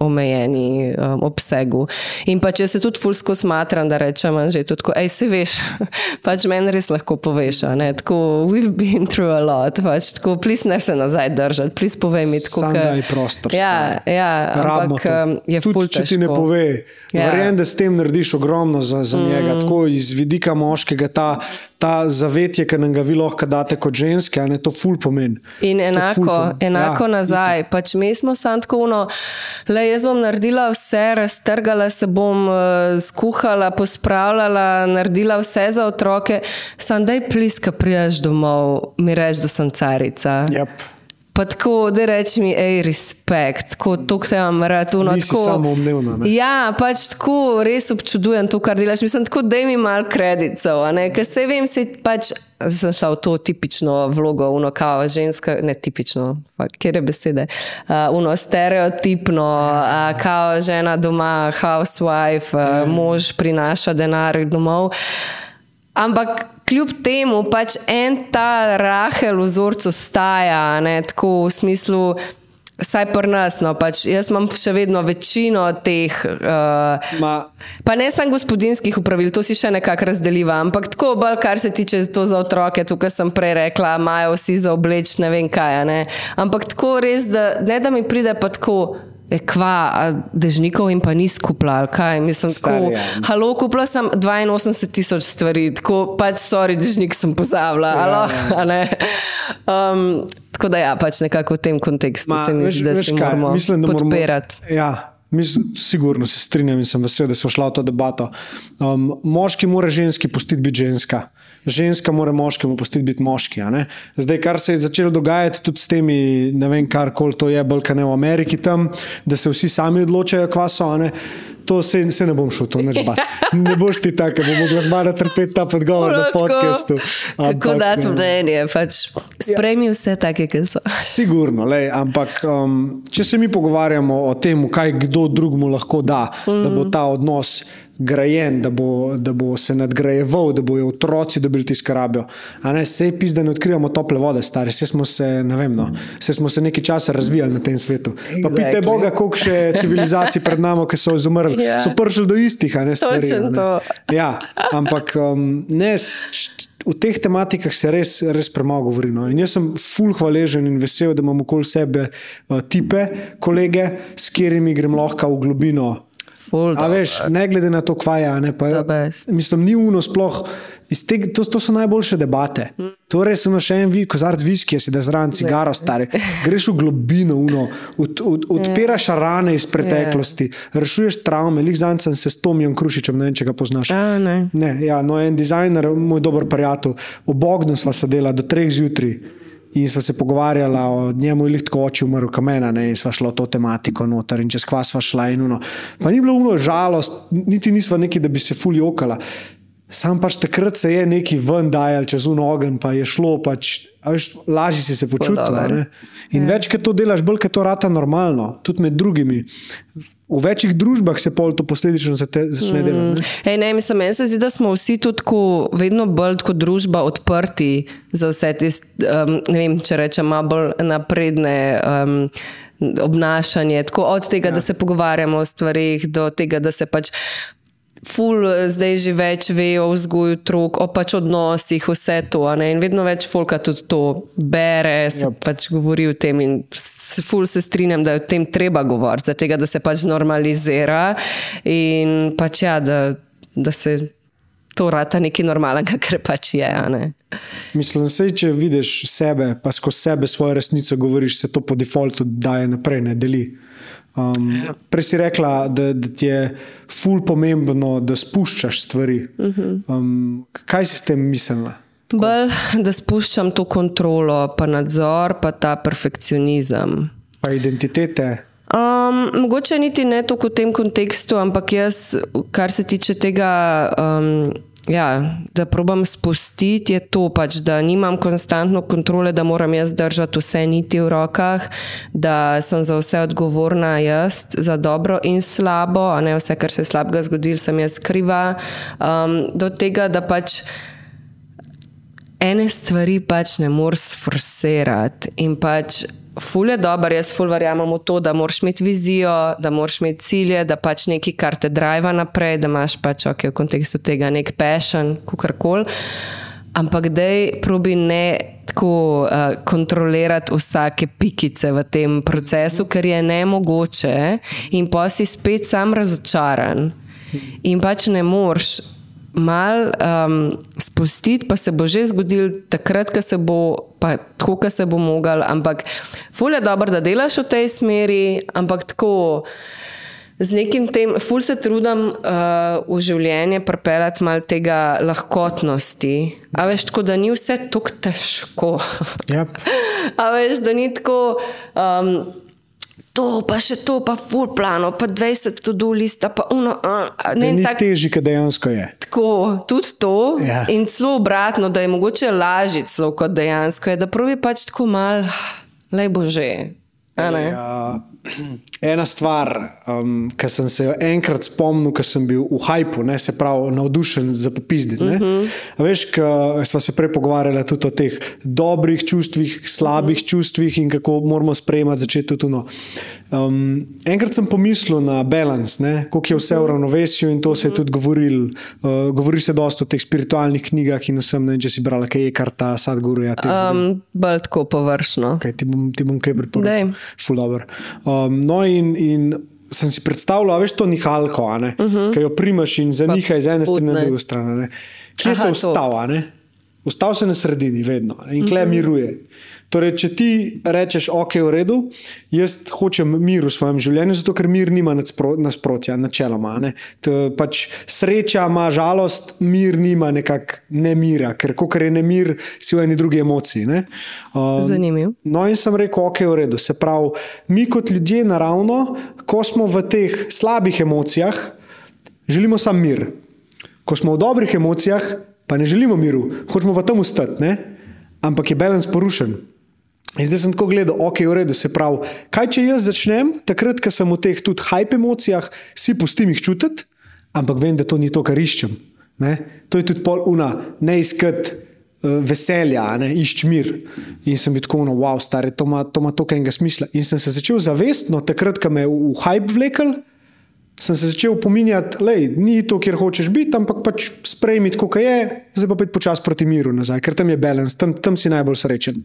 omejeni um, obsegu. In pa če se tudi fulsko smatram, da rečem, že tudi tako, hej, se veš, pač meni res lahko poveš, ne, tako, we've been through a lot, pač tako, plis ne se nazaj držati, plis povej mi tako, daj prostor. Ja, ja Rabimo ampak to. um, je Tudi, ful če ti ne pove, Ja. verjamem, da s tem narediš ogromno za, za mm. njega. Tako iz vidika moškega, ta, ta zavetje, ki nam ga vi lahko date kot ženske, ne to ful pomeni. In enako, pomeni. enako Ja, ja, nazaj. Pač mi smo samo tako, no, le jaz bom naredila vse, raztrgala se bom, uh, skuhala, pospravljala, naredila vse za otroke. Sam daj pliska, prijaš domov, mi reč, da sem carica. Yep. Pa tako, da reči mi, hej, respekt, to, kar imam rad. Uno, Nisi tako, samoumevna, ne? Ja, pač tako res občudujem to, kar delaš. Mislim, tako da mi malo kreditov, ker se vem, se pač. Zdaj sem šla v to tipično vlogo, uno kao ženska, ne tipično, kjer je besede, uh, uno stereotipno, uh, kao žena doma, housewife, uh, mož prinaša denar domov. Ampak kljub temu pač en ta rahel vzorc ostaja, ne, tako v smislu. Saj pri nas, no, pač jaz imam še vedno večino teh, uh, Ma, pa ne samo gospodinskih upravil, to si še nekako razdeliva, ampak tako bolj, kar se tiče to za otroke, tukaj sem prej rekla, imajo vsi za obleč, ne vem kaj. Ne? Ampak tako res, da ne da mi pride pa tako. Kva, dežnikov in pa ni skupla, ali kaj. Mislim, tako, ja, halo, kupila sem 82 tisoč stvari, tako pač, sorry, dežnik sem pozabila. Ja, Ja, ja. um, tako da ja, pač nekako v tem kontekstu ma, se mi zdi, da veš se kaj, moramo mislim, da moramo- podpirati. Ja, Mislim, sigurno se strinjam in sem vesel, da smo šli v to debato. Um, moški mora ženski pustiti biti ženska. Ženska mora moškemu pustiti biti moški. Zdaj, kar se je začelo dogajati tudi s temi, ne vem, kar koli to je, bolj kaj ne v Ameriki, tam, da se vsi sami odločajo, kva so. Ne? To se, se ne bom šel, to neč bati. Ne boš ti tako, bo mogla zmara trpeti ta podgovor na podkastu. Kako dati mnenje, pač sprejmi ja. vse take, ki so. Sigurno, lej, ampak um, če se mi pogovarjamo o tem, kaj kdo drugmu lahko da, mm -hmm. da bo ta odnos grajen, da bo, da bo se nadgrajeval, da bojo otroci dobili tisto, kar rabijo. Se je pis, da ne odkrivamo tople vode, stari. Vse smo se, ne vem, no, vse smo se nekaj časa razvijali na tem svetu. Pa exactly. pite Boga, koliko še civilizacij pred nami, ki so izumrli. Yeah. Ja. So prišli do istih, a ne stvari. Ne. Ja, ampak um, ne. V teh tematikah se res, res premalo govori. No. Jaz sem fulh hvaležen in vesel, da imam okoli sebe uh, tipe, kolege, s katerimi grem lahko v globino A veš, ne glede na to, kva je. Ne, pa, mislim, ni uno sploh. Te, to, to so najboljše debate. Mm. Torej, samo še en vi, kozarc viski, si da zraven cigaro stari. Greš v globino, uno, od, od, odpiraš yeah. rane iz preteklosti, yeah. rešuješ travme. Lik zanj sem se s Tomijem Krušičem, ne vem, če ga poznaš. A, ne. Ne, ja, no, en dizajner, moj dober prijatelj, obogno sva se dela do treh zjutraj. In sva se pogovarjala o njemu, ali tako oči umrl kamena, ne? in sva šla v to tematiko noter in čez kva sva šla. Pa ni bilo uno žalost, niti nisva neki, da bi se fulj okala. Sam pač takrat se je neki ven dajal čez un ogen, pa je šlo, pač, veš, lažje si se počutil. In ja. več, ki to delaš, bolj, ki to rata normalno, tudi med drugimi. V večjih družbah se pol to posledično začne mm. delati. Ej, ne, mislim, meni se zdi, da smo vsi tudi ko, vedno bolj kot družba odprti za vse te, um, ne vem, če rečem, malo bolj napredne. Um, Obnašanje, tako od tega, ja. da se pogovarjamo o stvarih, do tega, da se pač ful zdaj že več ve o vzgoju otrok, o pač odnosih, vse to. In vedno več folka tudi to bere, se yep. pač govori o tem. In ful se strinjam, da je o tem treba govoriti, zato da se pač normalizira in pač ja, da, da se. To rata nekaj normalnega, kar pač je. Mislim, da če vidiš sebe, pa skozi sebe svojo resnico govoriš, se to po defaultu daje naprej, ne deli. Um, ja. Prej si rekla, da, da ti je ful pomembno, da spuščaš stvari. Um, kaj si s tem mislila? Bolj, da spuščam to kontrolo, pa nadzor, pa ta perfekcionizem. Pa identitete. Um, mogoče niti ne toliko v tem kontekstu, ampak jaz, kar se tiče tega. Um, ja, da probam spustiti, je to pač, da nimam konstantno kontrole, da moram jaz držati vse niti v rokah, da sem za vse odgovorna jaz, za dobro in slabo, a ne vse, kar se je slabega zgodilo, sem jaz kriva. Um, do tega, da pač. Ene stvari pač ne moreš forsirati in pač ful je dobro, jaz ful verjamem v to, da moraš imeti vizijo, da moraš imeti cilje, da pač nekaj, kar te drive naprej, da imaš pač okay, v kontekstu tega nek passion, kakorkoli. Ampak dej probi ne tako uh, kontrolirati vsake pikice v tem procesu, ker je ne mogoče in pa si spet sam razočaran. In pač ne moreš mal um, spustiti, pa se bo že zgodil takrat, ko se bo, pa tako, ko se bo mogel. Ampak, ful je dobro, da delaš v tej smeri, ampak tako. Z nekim tem, ful se trudim uh, v življenje pripeljati malo tega lahkotnosti. A veš, tako da ni vse tako težko. Yep. A veš, da ni tako. Um, to, pa še to, pa full plano, pa 20 to-do lista, pa uno. Uh, ne, ni tak, težje, kot dejansko je. Tako, tudi to. Ja. In celo obratno, da je mogoče lažje, kot dejansko je, da pravi pač tako mal, le bože. Ja, ena stvar, um, ki sem se jo enkrat spomnil, ko sem bil v hajpu, ne, se pravi, navdušen za popizditi. Uh -huh. Veš, ko smo se prej pogovarjali tudi o teh dobrih čustvih, slabih uh -huh. čustvih in kako moramo sprejemati začeti tudi to. Um, enkrat sem pomislil na balans, kako je vse v ravnovesju in to se je tudi govoril. Uh, govori se dosta o teh spiritualnih knjigah in vsem, ne, če si brala, kaj je kar ta Sadguru. Ja, um, Bolj tako površno. Okay, ti, bom, ti bom kaj priporočil. Um, no, in, in sem si predstavljal, veš, to nihalko, uh -huh. ki jo primaš in za njih iz ene strani na drugo stran. Kje Aha, se ustava? Ostal si na sredini, vedno in kle miruje. Torej, če ti rečeš, ok, v redu, jaz hočem mir v svojem življenju, zato ker mir nima nadspro- nasprotja, načeloma. Ne? To Pač sreča ima žalost, mir nima nekako nemira, ker ko je nemir, si v eni drugi emociji. ne. Um, Zanimiv. No, in sem rekel, ok, v redu. Se pravi, mi kot ljudje naravno, ko smo v teh slabih emocijah, želimo samo mir. Ko smo v dobrih emocijah, pa ne želimo miru, hočemo pa tam ustati, ne? ampak je balans porušen. In zdaj sem tako gledal, ok, v redu, se pravi, kaj če jaz začnem, takrat, ko sem v teh tudi hype emocijah, si pustim jih čutiti, ampak vem, da to ni to, kar iščem. Ne? To je tudi pol una, ne iskati uh, veselja, a ne išč mir. In sem bil tako, no, wow, stari, to ima to ima toliko enega smisla. In sem se začel zavestno, takrat, ko me je v hype vlekel, sem se začel pominjati, da ni to, kjer hočeš biti, ampak pač sprejmi, kot je, zdaj pa pet počasi proti miru nazaj, ker tam je balans, tam, tam si najbolj srečen.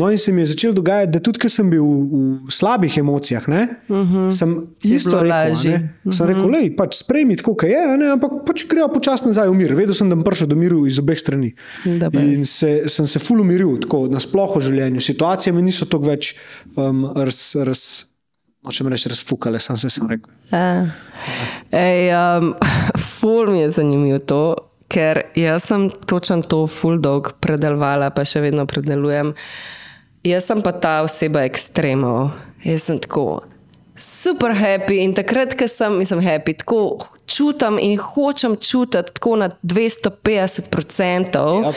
No, in se mi je začelo dogajati, da tudi, ko sem bil v, v slabih emocijah, ne, uh -huh. sem isto rekel. ne. Sem rekel, da pač sprejmi, kot je, ne, ampak pač gremo počasi nazaj v mir. Vedel sem, da bom prišel do miru iz obeh strani. Da In se, sem se ful umiril, tako nasplošno v življenju. Situacije mi niso tako več um, raz. raz Nočem reči, razfukale, sem se sam rekel. Ja. Ej, um, ful mi je zanimivo to, ker jaz sem točen to ful dolg predelovala, pa še vedno predelujem. Jaz sem pa ta oseba ekstremov. Jaz sem tako super happy in takrat, ko sem, sem happy, tako čutim in hočem čutiti tako na 250%. Yep.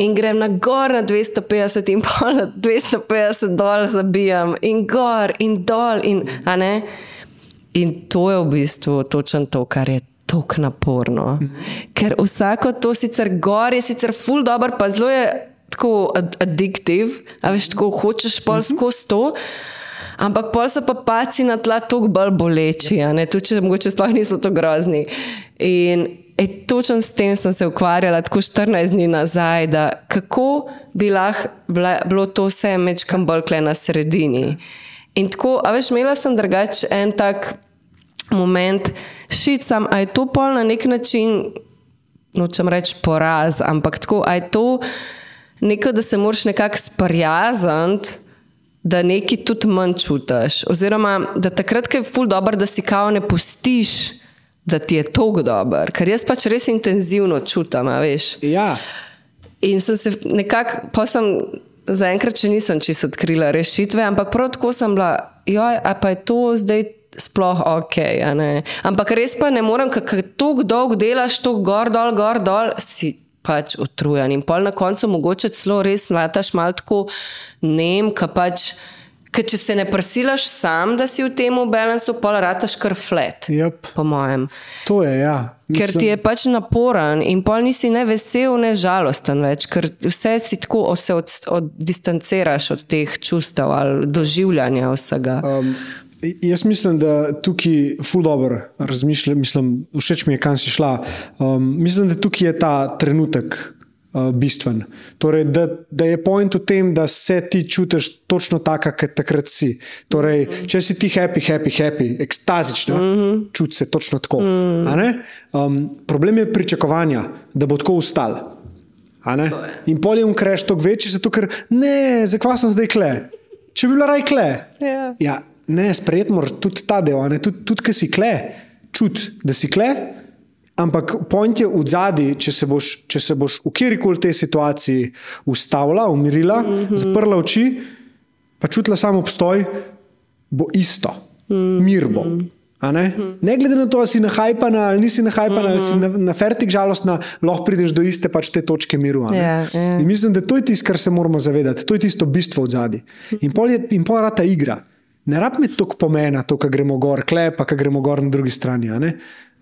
In grem na gor na 250 in pa na 250 dol zabijam in gor in dol. In, a ne? in to je v bistvu točno to, kar je tako naporno. Ker vsako to sicer gor je sicer full dobro, pa zelo je tako ad addiktiv, a veš, tako hočeš pol skozi to. Ampak pol so pa paci na tla toliko bolj boleči, tudi če mogoče sploh niso to grozni. In e, točno s tem sem se ukvarjala tako 14 dni nazaj, da kako bi lahko bilo to vse mečkam bolj kle na sredini. In tako, a veš, imela sem drugače en tak moment, šicam, a je to pol na nek način, nočem reči poraz, ampak tako, a je to nekaj, da se moraš nekako sprijazniti, da nekaj tudi manj čutiš. Oziroma, da takrat, ko je ful dobro, da si kao ne pustiš, da ti je tok dober, ker jaz pač res intenzivno čutim, veš. Ja, In sem se nekako, pa sem zaenkrat še nisem čisto odkrila rešitve, ampak prav tako sem bila, joj, a pa je to zdaj sploh ok. ne. Ampak res pa ne morem, ker tako dolgo delaš, tako gor, dol, gor, dol, si pač utrujen. In pol na koncu mogoče celo res lataš malo tako nem, ka pač. Ker če se ne prsilaš sam, da si v tem balansu, pol rataš kar flat, yep. po mojem. to je. Ja. Ker ti je pač naporen in pol nisi ne vesel, ne žalosten več, ker vse si tako o- se od, od, distanciraš od teh čustev ali doživljanja vsega. Um, jaz mislim, da tukaj ful dobro razmišljam, mislim, všeč mi je, kam si šla. Um, mislim, da tukaj je ta trenutek uh, bistven. Torej, da, da je point v tem, da se ti čutiš točno tako, kot takrat si. Torej, če si ti happy, happy, happy, ekstazična, mm -hmm. čuti se točno tako. Mm -hmm. um, problem je pričakovanja, da bo tako ustal. A ne? In poljem kreš toliko večji, zato ker ne, zakaj sem zdaj kle. Če bi bila raj kle. Ja. Ja, ne, sprejeti moraš tudi ta del, tudi, tudi ki si kle, čut, da si kle. Ampak point je v zadnji, če se boš, če se boš v kjerkoli tej situaciji ustavila, umirila, mm -hmm. zaprla oči, pa čutila samo obstoj, bo isto, mm -hmm. mir bo. Ne? ne glede na to, ali si nahajpana ali nisi nahajpana, mm -hmm. ali si na, na fertik žalostna, lahko prideš do iste pač te točke miru. ne. Ja, ja. In mislim, da to je tisto, kar se moramo zavedati, to je tisto bistvo od zadaj. In pol je in pol rata igra. Ne rab mi toliko pomena, to, kar gremo gor, klep, pa kar gremo gor na drugi strani.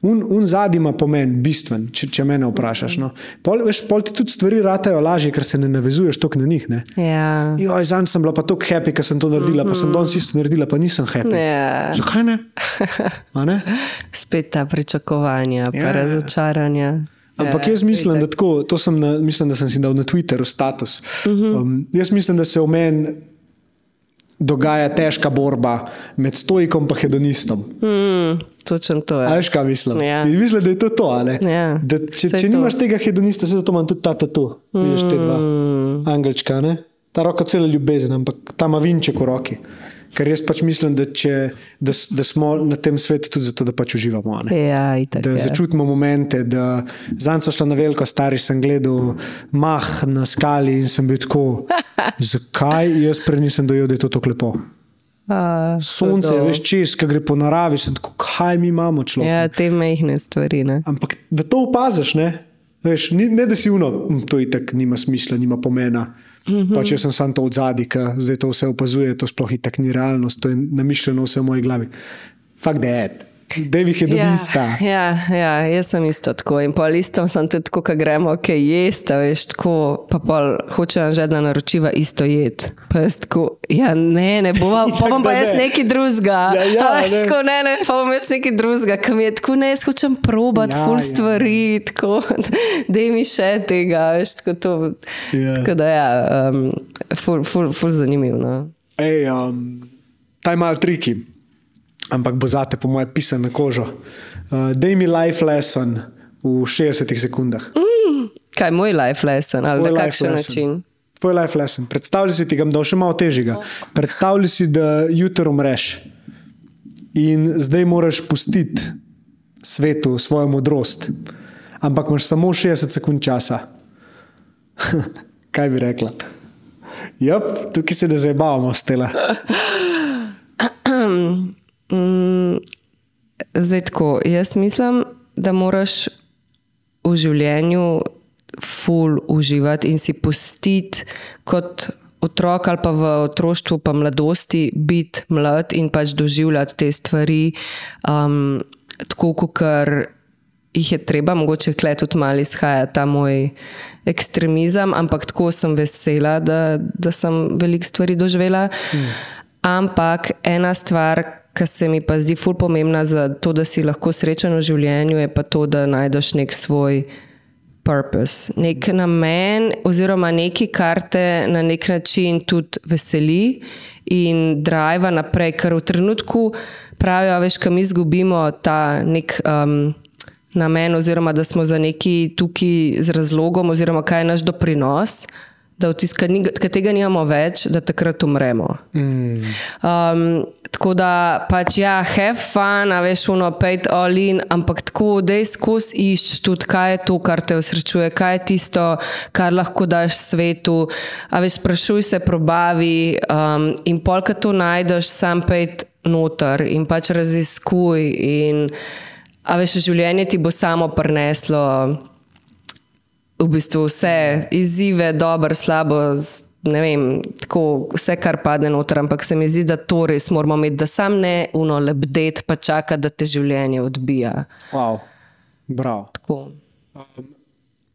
Un, un zadnji ima pomen, bistven, če, če me vprašaš. No. Pol, veš, pol ti tudi stvari ratajo lažje, ker se ne navezuješ toliko na njih. Ne. Ja. Joj, zanj sem bila pa tako happy, ker sem to naredila, pa sem danes isto naredila, pa nisem happy. Ja. Zakaj ne? A ne? Spet ta pričakovanja, pa Ja. ja. razočaranja. Ampak Ja, jaz mislim, da tako, to sem, na, mislim, da sem si dal na Twitteru status. Um, jaz mislim, da se v meni dogaja težka borba med stoikom in hedonistom. Mm, točno to je. A veš, kaj mislim? Ja. In Mislim, da je to to. Ja, Da, če če to. nimaš tega hedonista, se zato imam tudi ta tatu. Vidiš te dva angelčka. Ne? Ta roka cela ljubezen, ampak ta ima vinček v roki. Ker jaz pač mislim, da, če, da, da smo na tem svetu tudi zato, da pač uživamo. Ja, itak, Da ja. začutimo momente, da zanj so šla na veliko, stari sem gledal mah na skali in sem bil tako, zakaj jaz prej nisem dojel, da je to tako lepo. A, Sonce, hudo. veš, čez, ki gre po naravi, sem tako, kaj mi imamo človek. Ja, te mehne stvari. Ne? Ampak da to opaziš, ne? Veš, ni, ne da si uno, "Hm, to itak nima smisla, nima pomena. Mm -hmm. Pač jaz sem samo to od zadaj, ki zdaj to vse opazuje, to sploh itak ni realnost, to je namišljeno vse v moji glavi. Fakt da je. Devi je hedonista. Ja, ja, ja, jaz sem isto tako. In pol isto sem tudi tako, ko gremo, okay, jeste, veš, tako, pa pol hočejo že, da naročiva isto jed. Pa jaz tako, ja, ne, ne bova, pa Itak, bom pa jaz ne. nekaj drugega. Ja, ja, veš, ne. tako, ne, ne, pa bom jaz nekaj drugega, ki mi je tako, ne, jaz hočem probati Ja, ja, ful ja. stvari, tako, da mi še tega, veš, tako to. Ja. Tako da ja, um, ful, ful, ful zanimivo. No. Ej, um, ta je mal triki, ampak bo zate, po mojem, pisan na kožo. Uh, Dej mi life lesson v 60 sekundah. Kaj je moj life lesson ali Tvoj na kakšen lesson. način? Tvoj life lesson. Predstavljaj si, ti ga bom dal še malo težjega. Predstavljaj si, da jutro umreš in zdaj moraš pustiti svetu svojo modrost, ampak imaš samo 60 sekund časa. Kaj bi rekla? Ja, tukaj se da zabavamo, stela. Mm, zdaj tako, jaz mislim, da moraš v življenju ful uživati in si pustiti kot otrok ali pa v otroštvu, pa mladosti, biti mlad in pač doživljati te stvari um, tako, kot jih je treba, mogoče kle tudi malo izhaja ta moj ekstremizem, ampak tako sem vesela, da, da sem veliko stvari doživela. Mm. Ampak ena stvar, ki se mi pa zdi ful pomembna za to, da si lahko srečen v življenju, je pa to, da najdeš nek svoj purpose, nek namen, oziroma nekaj, kar te na nek način tudi veseli in driva naprej, ker v trenutku pravijo, veš, kam izgubimo ta nek. Um, Namen, oziroma da smo za neki tukaj z razlogom, oziroma kaj je naš doprinos, da v tega nimamo več, da takrat umremo. Mm. Um, tako da pač ja, have fun, a veš, uno, pet all in, ampak tako, da skozi iščeš tudi, kaj je to, kar te osrečuje, kaj je tisto, kar lahko daš svetu. A veš, sprašuj se, probavi um, in polka to najdeš, sam pet noter in pač raziskuj. In, A veš, življenje ti bo samo prineslo v bistvu vse izzive, dobro, slabo, ne vem, tako vse, kar pade noter, ampak se mi zdi, da to res moramo imeti, da sam ne uno lebdet, pa čaka, da te življenje odbija. Wow. Bravo. Tako.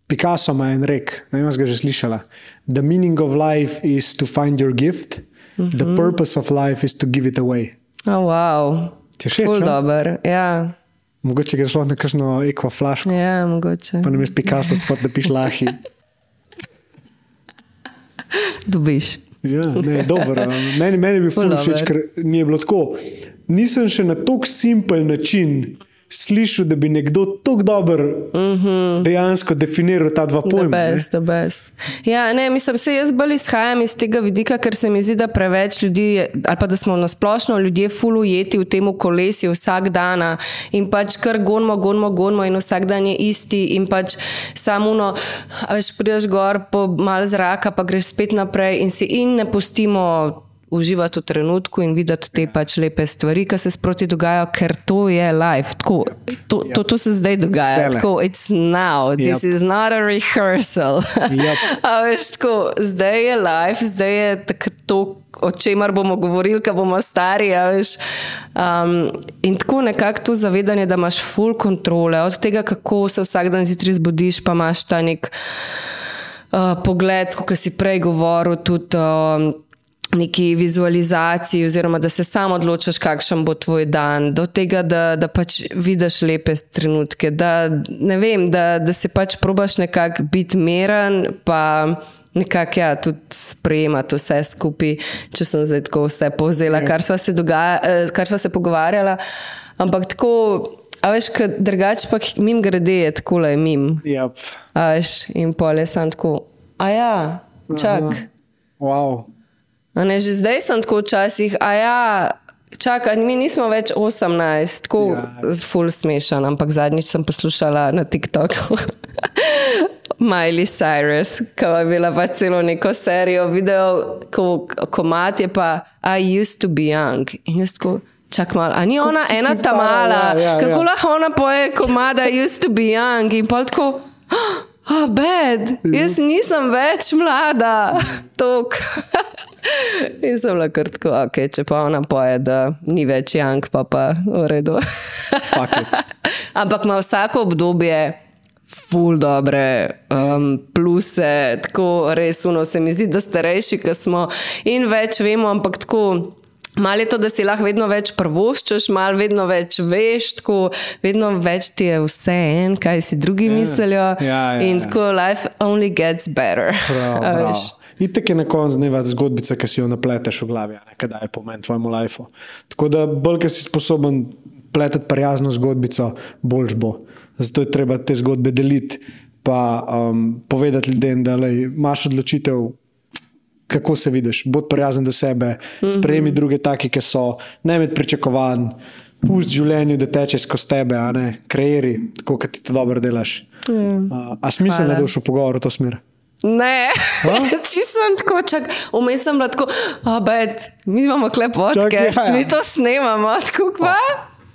Picasso ima en rek, ne vem, ga že slišala. The meaning of life is to find your gift, mm -hmm. the purpose of life is to give it away. Oh, wow. Ti je všeč, Ful no? dober, ja. Mogoče greš na kakšno ekva flaško, Ja, mogoče. pa ne veš Picasso, spod da piš lahi. Dobiš. Ja, ne, dobro. Meni, meni je bil všeč, ker mi je bilo tako. Nisem še na tako simpel način slišal, da bi nekdo tako dobro mm -hmm. dejansko definiral ta dva The pojma. ne. best, the best. Ja, ne, mislim, se jaz bolj izhajam iz tega vidika, ker se mi zdi, da preveč ljudi, ali pa da smo nasplošno ljudje ful ujeti v tem kolesju vsak dan in pač kar gonimo, gonimo, gonimo in vsak dan je isti in pač samo no, veš, prideš gor po mal zraka, pa greš spet naprej in si in ne pustimo. Uživati v trenutku in videti te pač lepe stvari, ki se sproti dogajajo, ker to je life. Tako, to, to, to se zdaj dogaja. Tako, it's now, this Yep. is not a rehearsal. Yep. A veš, tako, zdaj je life, zdaj je to, o čemer bomo govorili, ko bomo stari. a veš. Um, in tako nekako to zavedanje, da imaš full kontrole, od tega, kako se vsak dan zjutraj zbudiš, pa imaš ta nek uh, pogled, kot si prej govoril, tudi. Um, Neki vizualizaciji, oziroma da se sam odločiš, kakšen bo tvoj dan, do tega, da, da pač vidiš lepe trenutke, da, ne vem, da, da se pač probaš nekako biti meren, pa nekako ja, tudi sprejemati vse skupaj, če sem zdaj tako vse povzela, Ja. kar sva se, dogaja, eh, kar sva se pogovarjala. Ampak tako, a veš, drugače pa mim grede je tako le mim. Yep. A veš, in pol je sam tako, a ja, čak. Aha. Wow. Ne, že zdaj sem tako včasih, a ja, čakaj, mi nismo več 18, tako Ja. ful smešen, ampak zadnjič sem poslušala na TikToku. Miley Cyrus, ki je bila pa celo neko serijo video, ko komat je pa I used to be young. In jaz tako, čak malo, a ni ona ti ena ta mala, ja, ja, kako ja. lahko ona poje komat I used to be young in pol tako, ah, bed, jaz nisem več mlada, tok. In sem bila kar tako, okay, če pa ona poje, da ni več jank, pa pa v redu. Ampak ima vsako obdobje ful dobre um, pluse, tako res uno se mi zdi, da starejši, ki smo in več vemo, ampak tako. Malo je to, da si lahko vedno več prvoščeš, malo vedno več veš, tako vedno več ti je vse en, kaj si drugi yeah. mislijo. Ja, ja, in ja. tako life only gets better. Prav, prav. Itek je na koncu dneva zgodbica, ki si jo napleteš v glavi, a ne kaj je pomen tvojemu lifeu. Tako da bolj, ker si sposoben pletati prijazno zgodbico, boljš bo. Zato je treba te zgodbe deliti, pa um, povedati ljudem, da lej, imaš odločitev, kako se vidiš, bod prijazen do sebe, sprejemi druge taki, ki so, ne med pričakovanj. Pusti življenju, da teče skozi tebe, a ne kreiri, tako kot ti to dobro delaš. Mm. Uh, a smiselno je, da boš v pogovor v to smer? Ne, sem tako, čak, vmes sem bila tako, abed, mi imamo klep podcast, Čakaj, ja, ja. mi to snemamo, tako kva.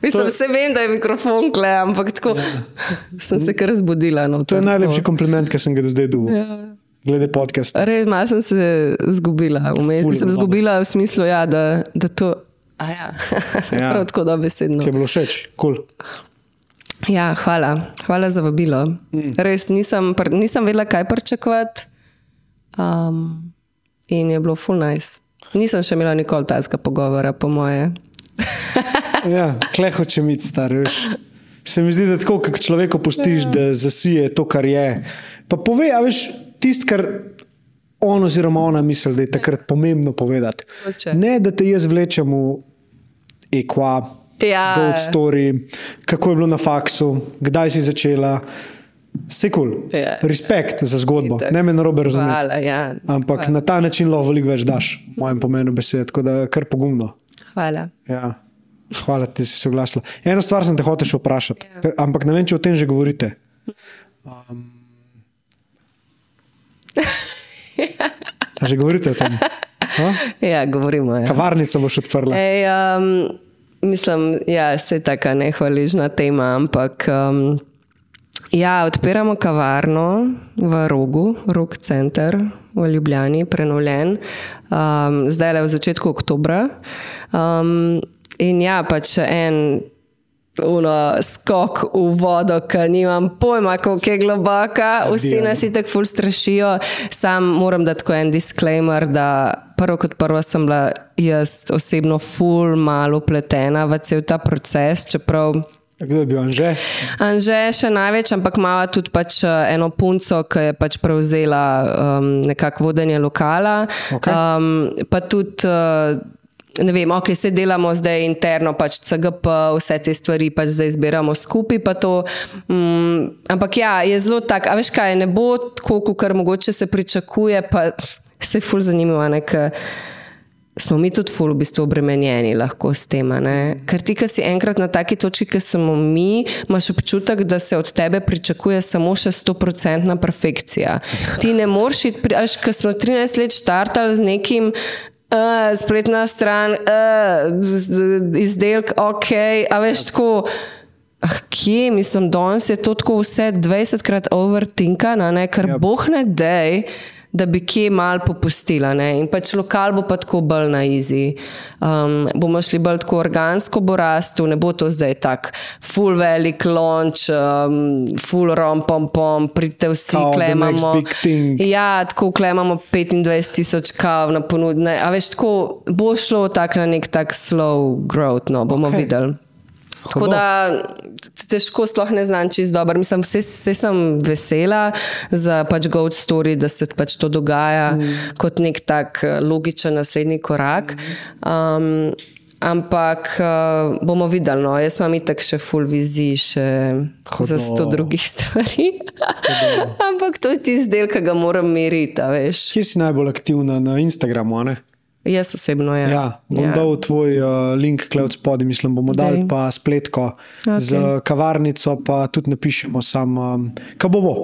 Mislim, To je- vse vem, da je mikrofon kle, ampak tako sem se kar zbudila. No, To je najlepši kompliment, ki sem ga do zdaj dobil. Ja. Glede podcasta. Res, malo sem se zgubila, vmes sem zgubila v smislu, ja, da, da to. A ja, Ja. tako dobesedno. Ti je bilo všeč, kul. Cool. Ja, hvala. hvala za vabilo. Mm. Res nisem, pr- nisem vedela, kaj pričakovati. Um, in je bilo full nice. Nisem še imela nikoli tajskega pogovora, po moje. Ja, kle hoče imeti star, veš. Se mi zdi, da tako, kot človeku pustiš, Ja. da zasije to, kar je. Pa pove, a veš, tisto, kar on oziroma ona misli, da je takrat pomembno povedati. Hoče. Ne, da te jaz vlečem v ekva, Ja. gold story, kako je bilo na faksu, kdaj si začela. Vse kul. Cool. Ja. Respekt za zgodbo, Itak. ne me narobe razumeti. Hvala, ja. Ampak Hvala. na ta način lahko veliko več daš, v mojem pomenu besede, tako da kar pogumno. Hvala. Ja. Hvala, da si se oglasila. Eno stvar sem te hotel še vprašati, ja. ampak ne vem, če o tem že govorite. Um, a že govorite o tem? Ha? Ja, govorimo. Ja. Kavarnica boš odprla. Ej, um, mislim, da ja, je tako nehvaližna tema, ampak um, ja, odpiramo kavarno v Rogu, Rog Center v Ljubljani, prenovljen, um, zdaj le v začetku oktobra. Um, in ja, pač en. Uno, skok v vodo, ki nimam pojma, kako je globoka. Vsi nas tako ful strašijo. Sam moram dati tako en disclaimer, da prvo kot prvo sem bila jaz osebno ful malo upletena v cel ta proces, čeprav. Kdo je bil Anže? Anže še največ, ampak ima tudi pač eh, eno punco, ki je pač prevzela um, nekako vodenje lokala. Okej. Um, pa tudi. Uh, Ne vem, ok, se delamo zdaj interno, pač CGP, vse te stvari pač zdaj zbiramo skupaj. pa to, Um, ampak ja, je zelo tako, a veš kaj, ne bo tako, kot mogoče se pričakuje, pa se ful zanimivo, ne, ker smo mi tudi ful v bistvu obremenjeni lahko s tem. Ker ti, ki si enkrat na taki točki, ki smo mi, imaš občutek, da se od tebe pričakuje samo še 100-odstotna perfekcija. Ti ne moreš iti, pri- a veš, ker smo 13 let štartali z nekim. Uh, spletna stran, uh, izdelek, ok, a veš tako. Ah, kje, mislim, danes je to tako vse 20krat overtinkano, ker Ja. yep. boh ne dej, da bi kje mal popustila. Ne? In pač lokal bo pa tako bolj na izi. Um, bomo šli bolj tako organsko, bo rastel, ne bo to zdaj tak full velik launch, um, full rom pom pom, pridite vsi, Kao klemamo. Ja, tako klemamo 25 tisoč kav na ponudne. A veš, tako bo šlo tak na nek tak slow growth, no, bomo okay. videli. Tako da težko sploh ne znam čist dobro. Mislim, vse, vse sem vesela za pač Goat Story, da se pač to dogaja mm. kot nek tak eh, logičen naslednji korak. Um, ampak uh, bomo videli, no. jaz imam itak še full vizij, še Hodo. za sto drugih stvari. ampak to je tisti del, ki ga moram meriti. Kje si najbolj aktivna na Instagramu? Ne? Jaz osebno je. Ja, bom ja. dal tvoj uh, link, klej od spodaj, mislim, bomo dali pa spletko okay. z kavarnico, pa tudi napišemo, sam, um, kaj bo bo.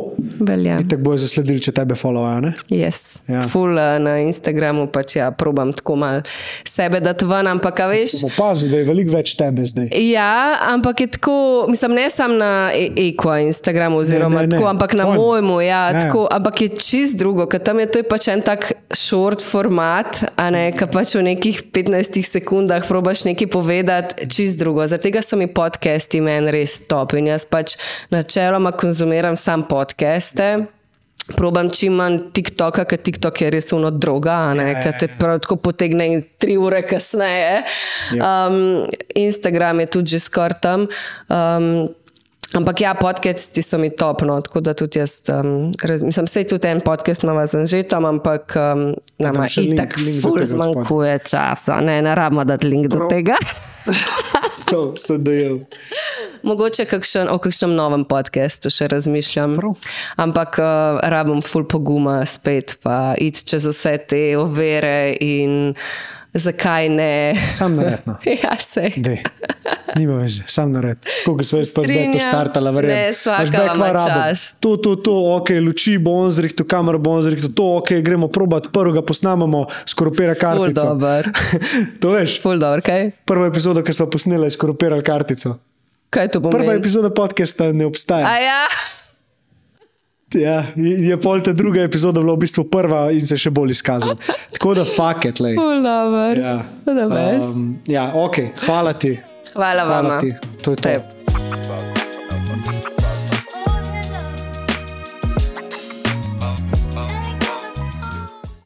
Velja. Tako bojo zasledili, če tebe followajo. Yes. Ja. Full uh, na Instagramu, pač ja, probam tako mal sebe dati ven, ampak kaj veš. Opazi, da je veliko več tebe zdaj. Ja, ampak je tako, mislim, ne samo na Eko Instagramu, oziroma ne, ne, ne. tako, ampak na mojemu, ja, tako, ampak je čist drugo, ker tam je to je pač en tak short format, a ne ki pač v nekih 15 sekundah probaš nekaj povedati, čist drugo. Zaradi tega so mi podcasti meni res top in jaz pač načeloma konzumiram sam podcaste. Probam čim manj TikToka, ker TikTok je res uno droga, ja, ki te ja, prav tako potegne tri ure kasneje. Ja. Um, Instagram je tudi že skoraj tam. Um, Ampak ja, podcasti so mi top, no, tako da tudi jaz, um, raz, mislim, vse tudi en podcast ima za že tam, ampak um, nama itak ful zmanjkuje časa, ne, ne rabimo dati link do tega. to se dejal. Mogoče kakšen, o kakšnem novem podkastu še razmišljam. Prav. Ampak uh, rabim ful poguma spet, pa iti čez vse te overe in zakaj ne. Sam naredno. ja, se. Nima več, sam nared. Kako se je spet to startala, verjetno. Ne, svaka čas. To, to, to, ok, luči bo on zrihto, kamera bo on zrihto, to, ok, gremo probat, prvega posnamamo, skoropira kartico. Ful dober. to veš? Ful dober, kaj? Prvo epizodo, ki smo posneli, je skoropirali kartico. Kaj to pomeni? Prva epizoda podcasta ne obstaja. A ja. Ja, je pol ta druga epizoda bila v bistvu prva in se še bolj izkazala. Tako da faket, le. Ja. Um, ja, ok, hvala ti. Hvala, hvala vam. To je to. Tep.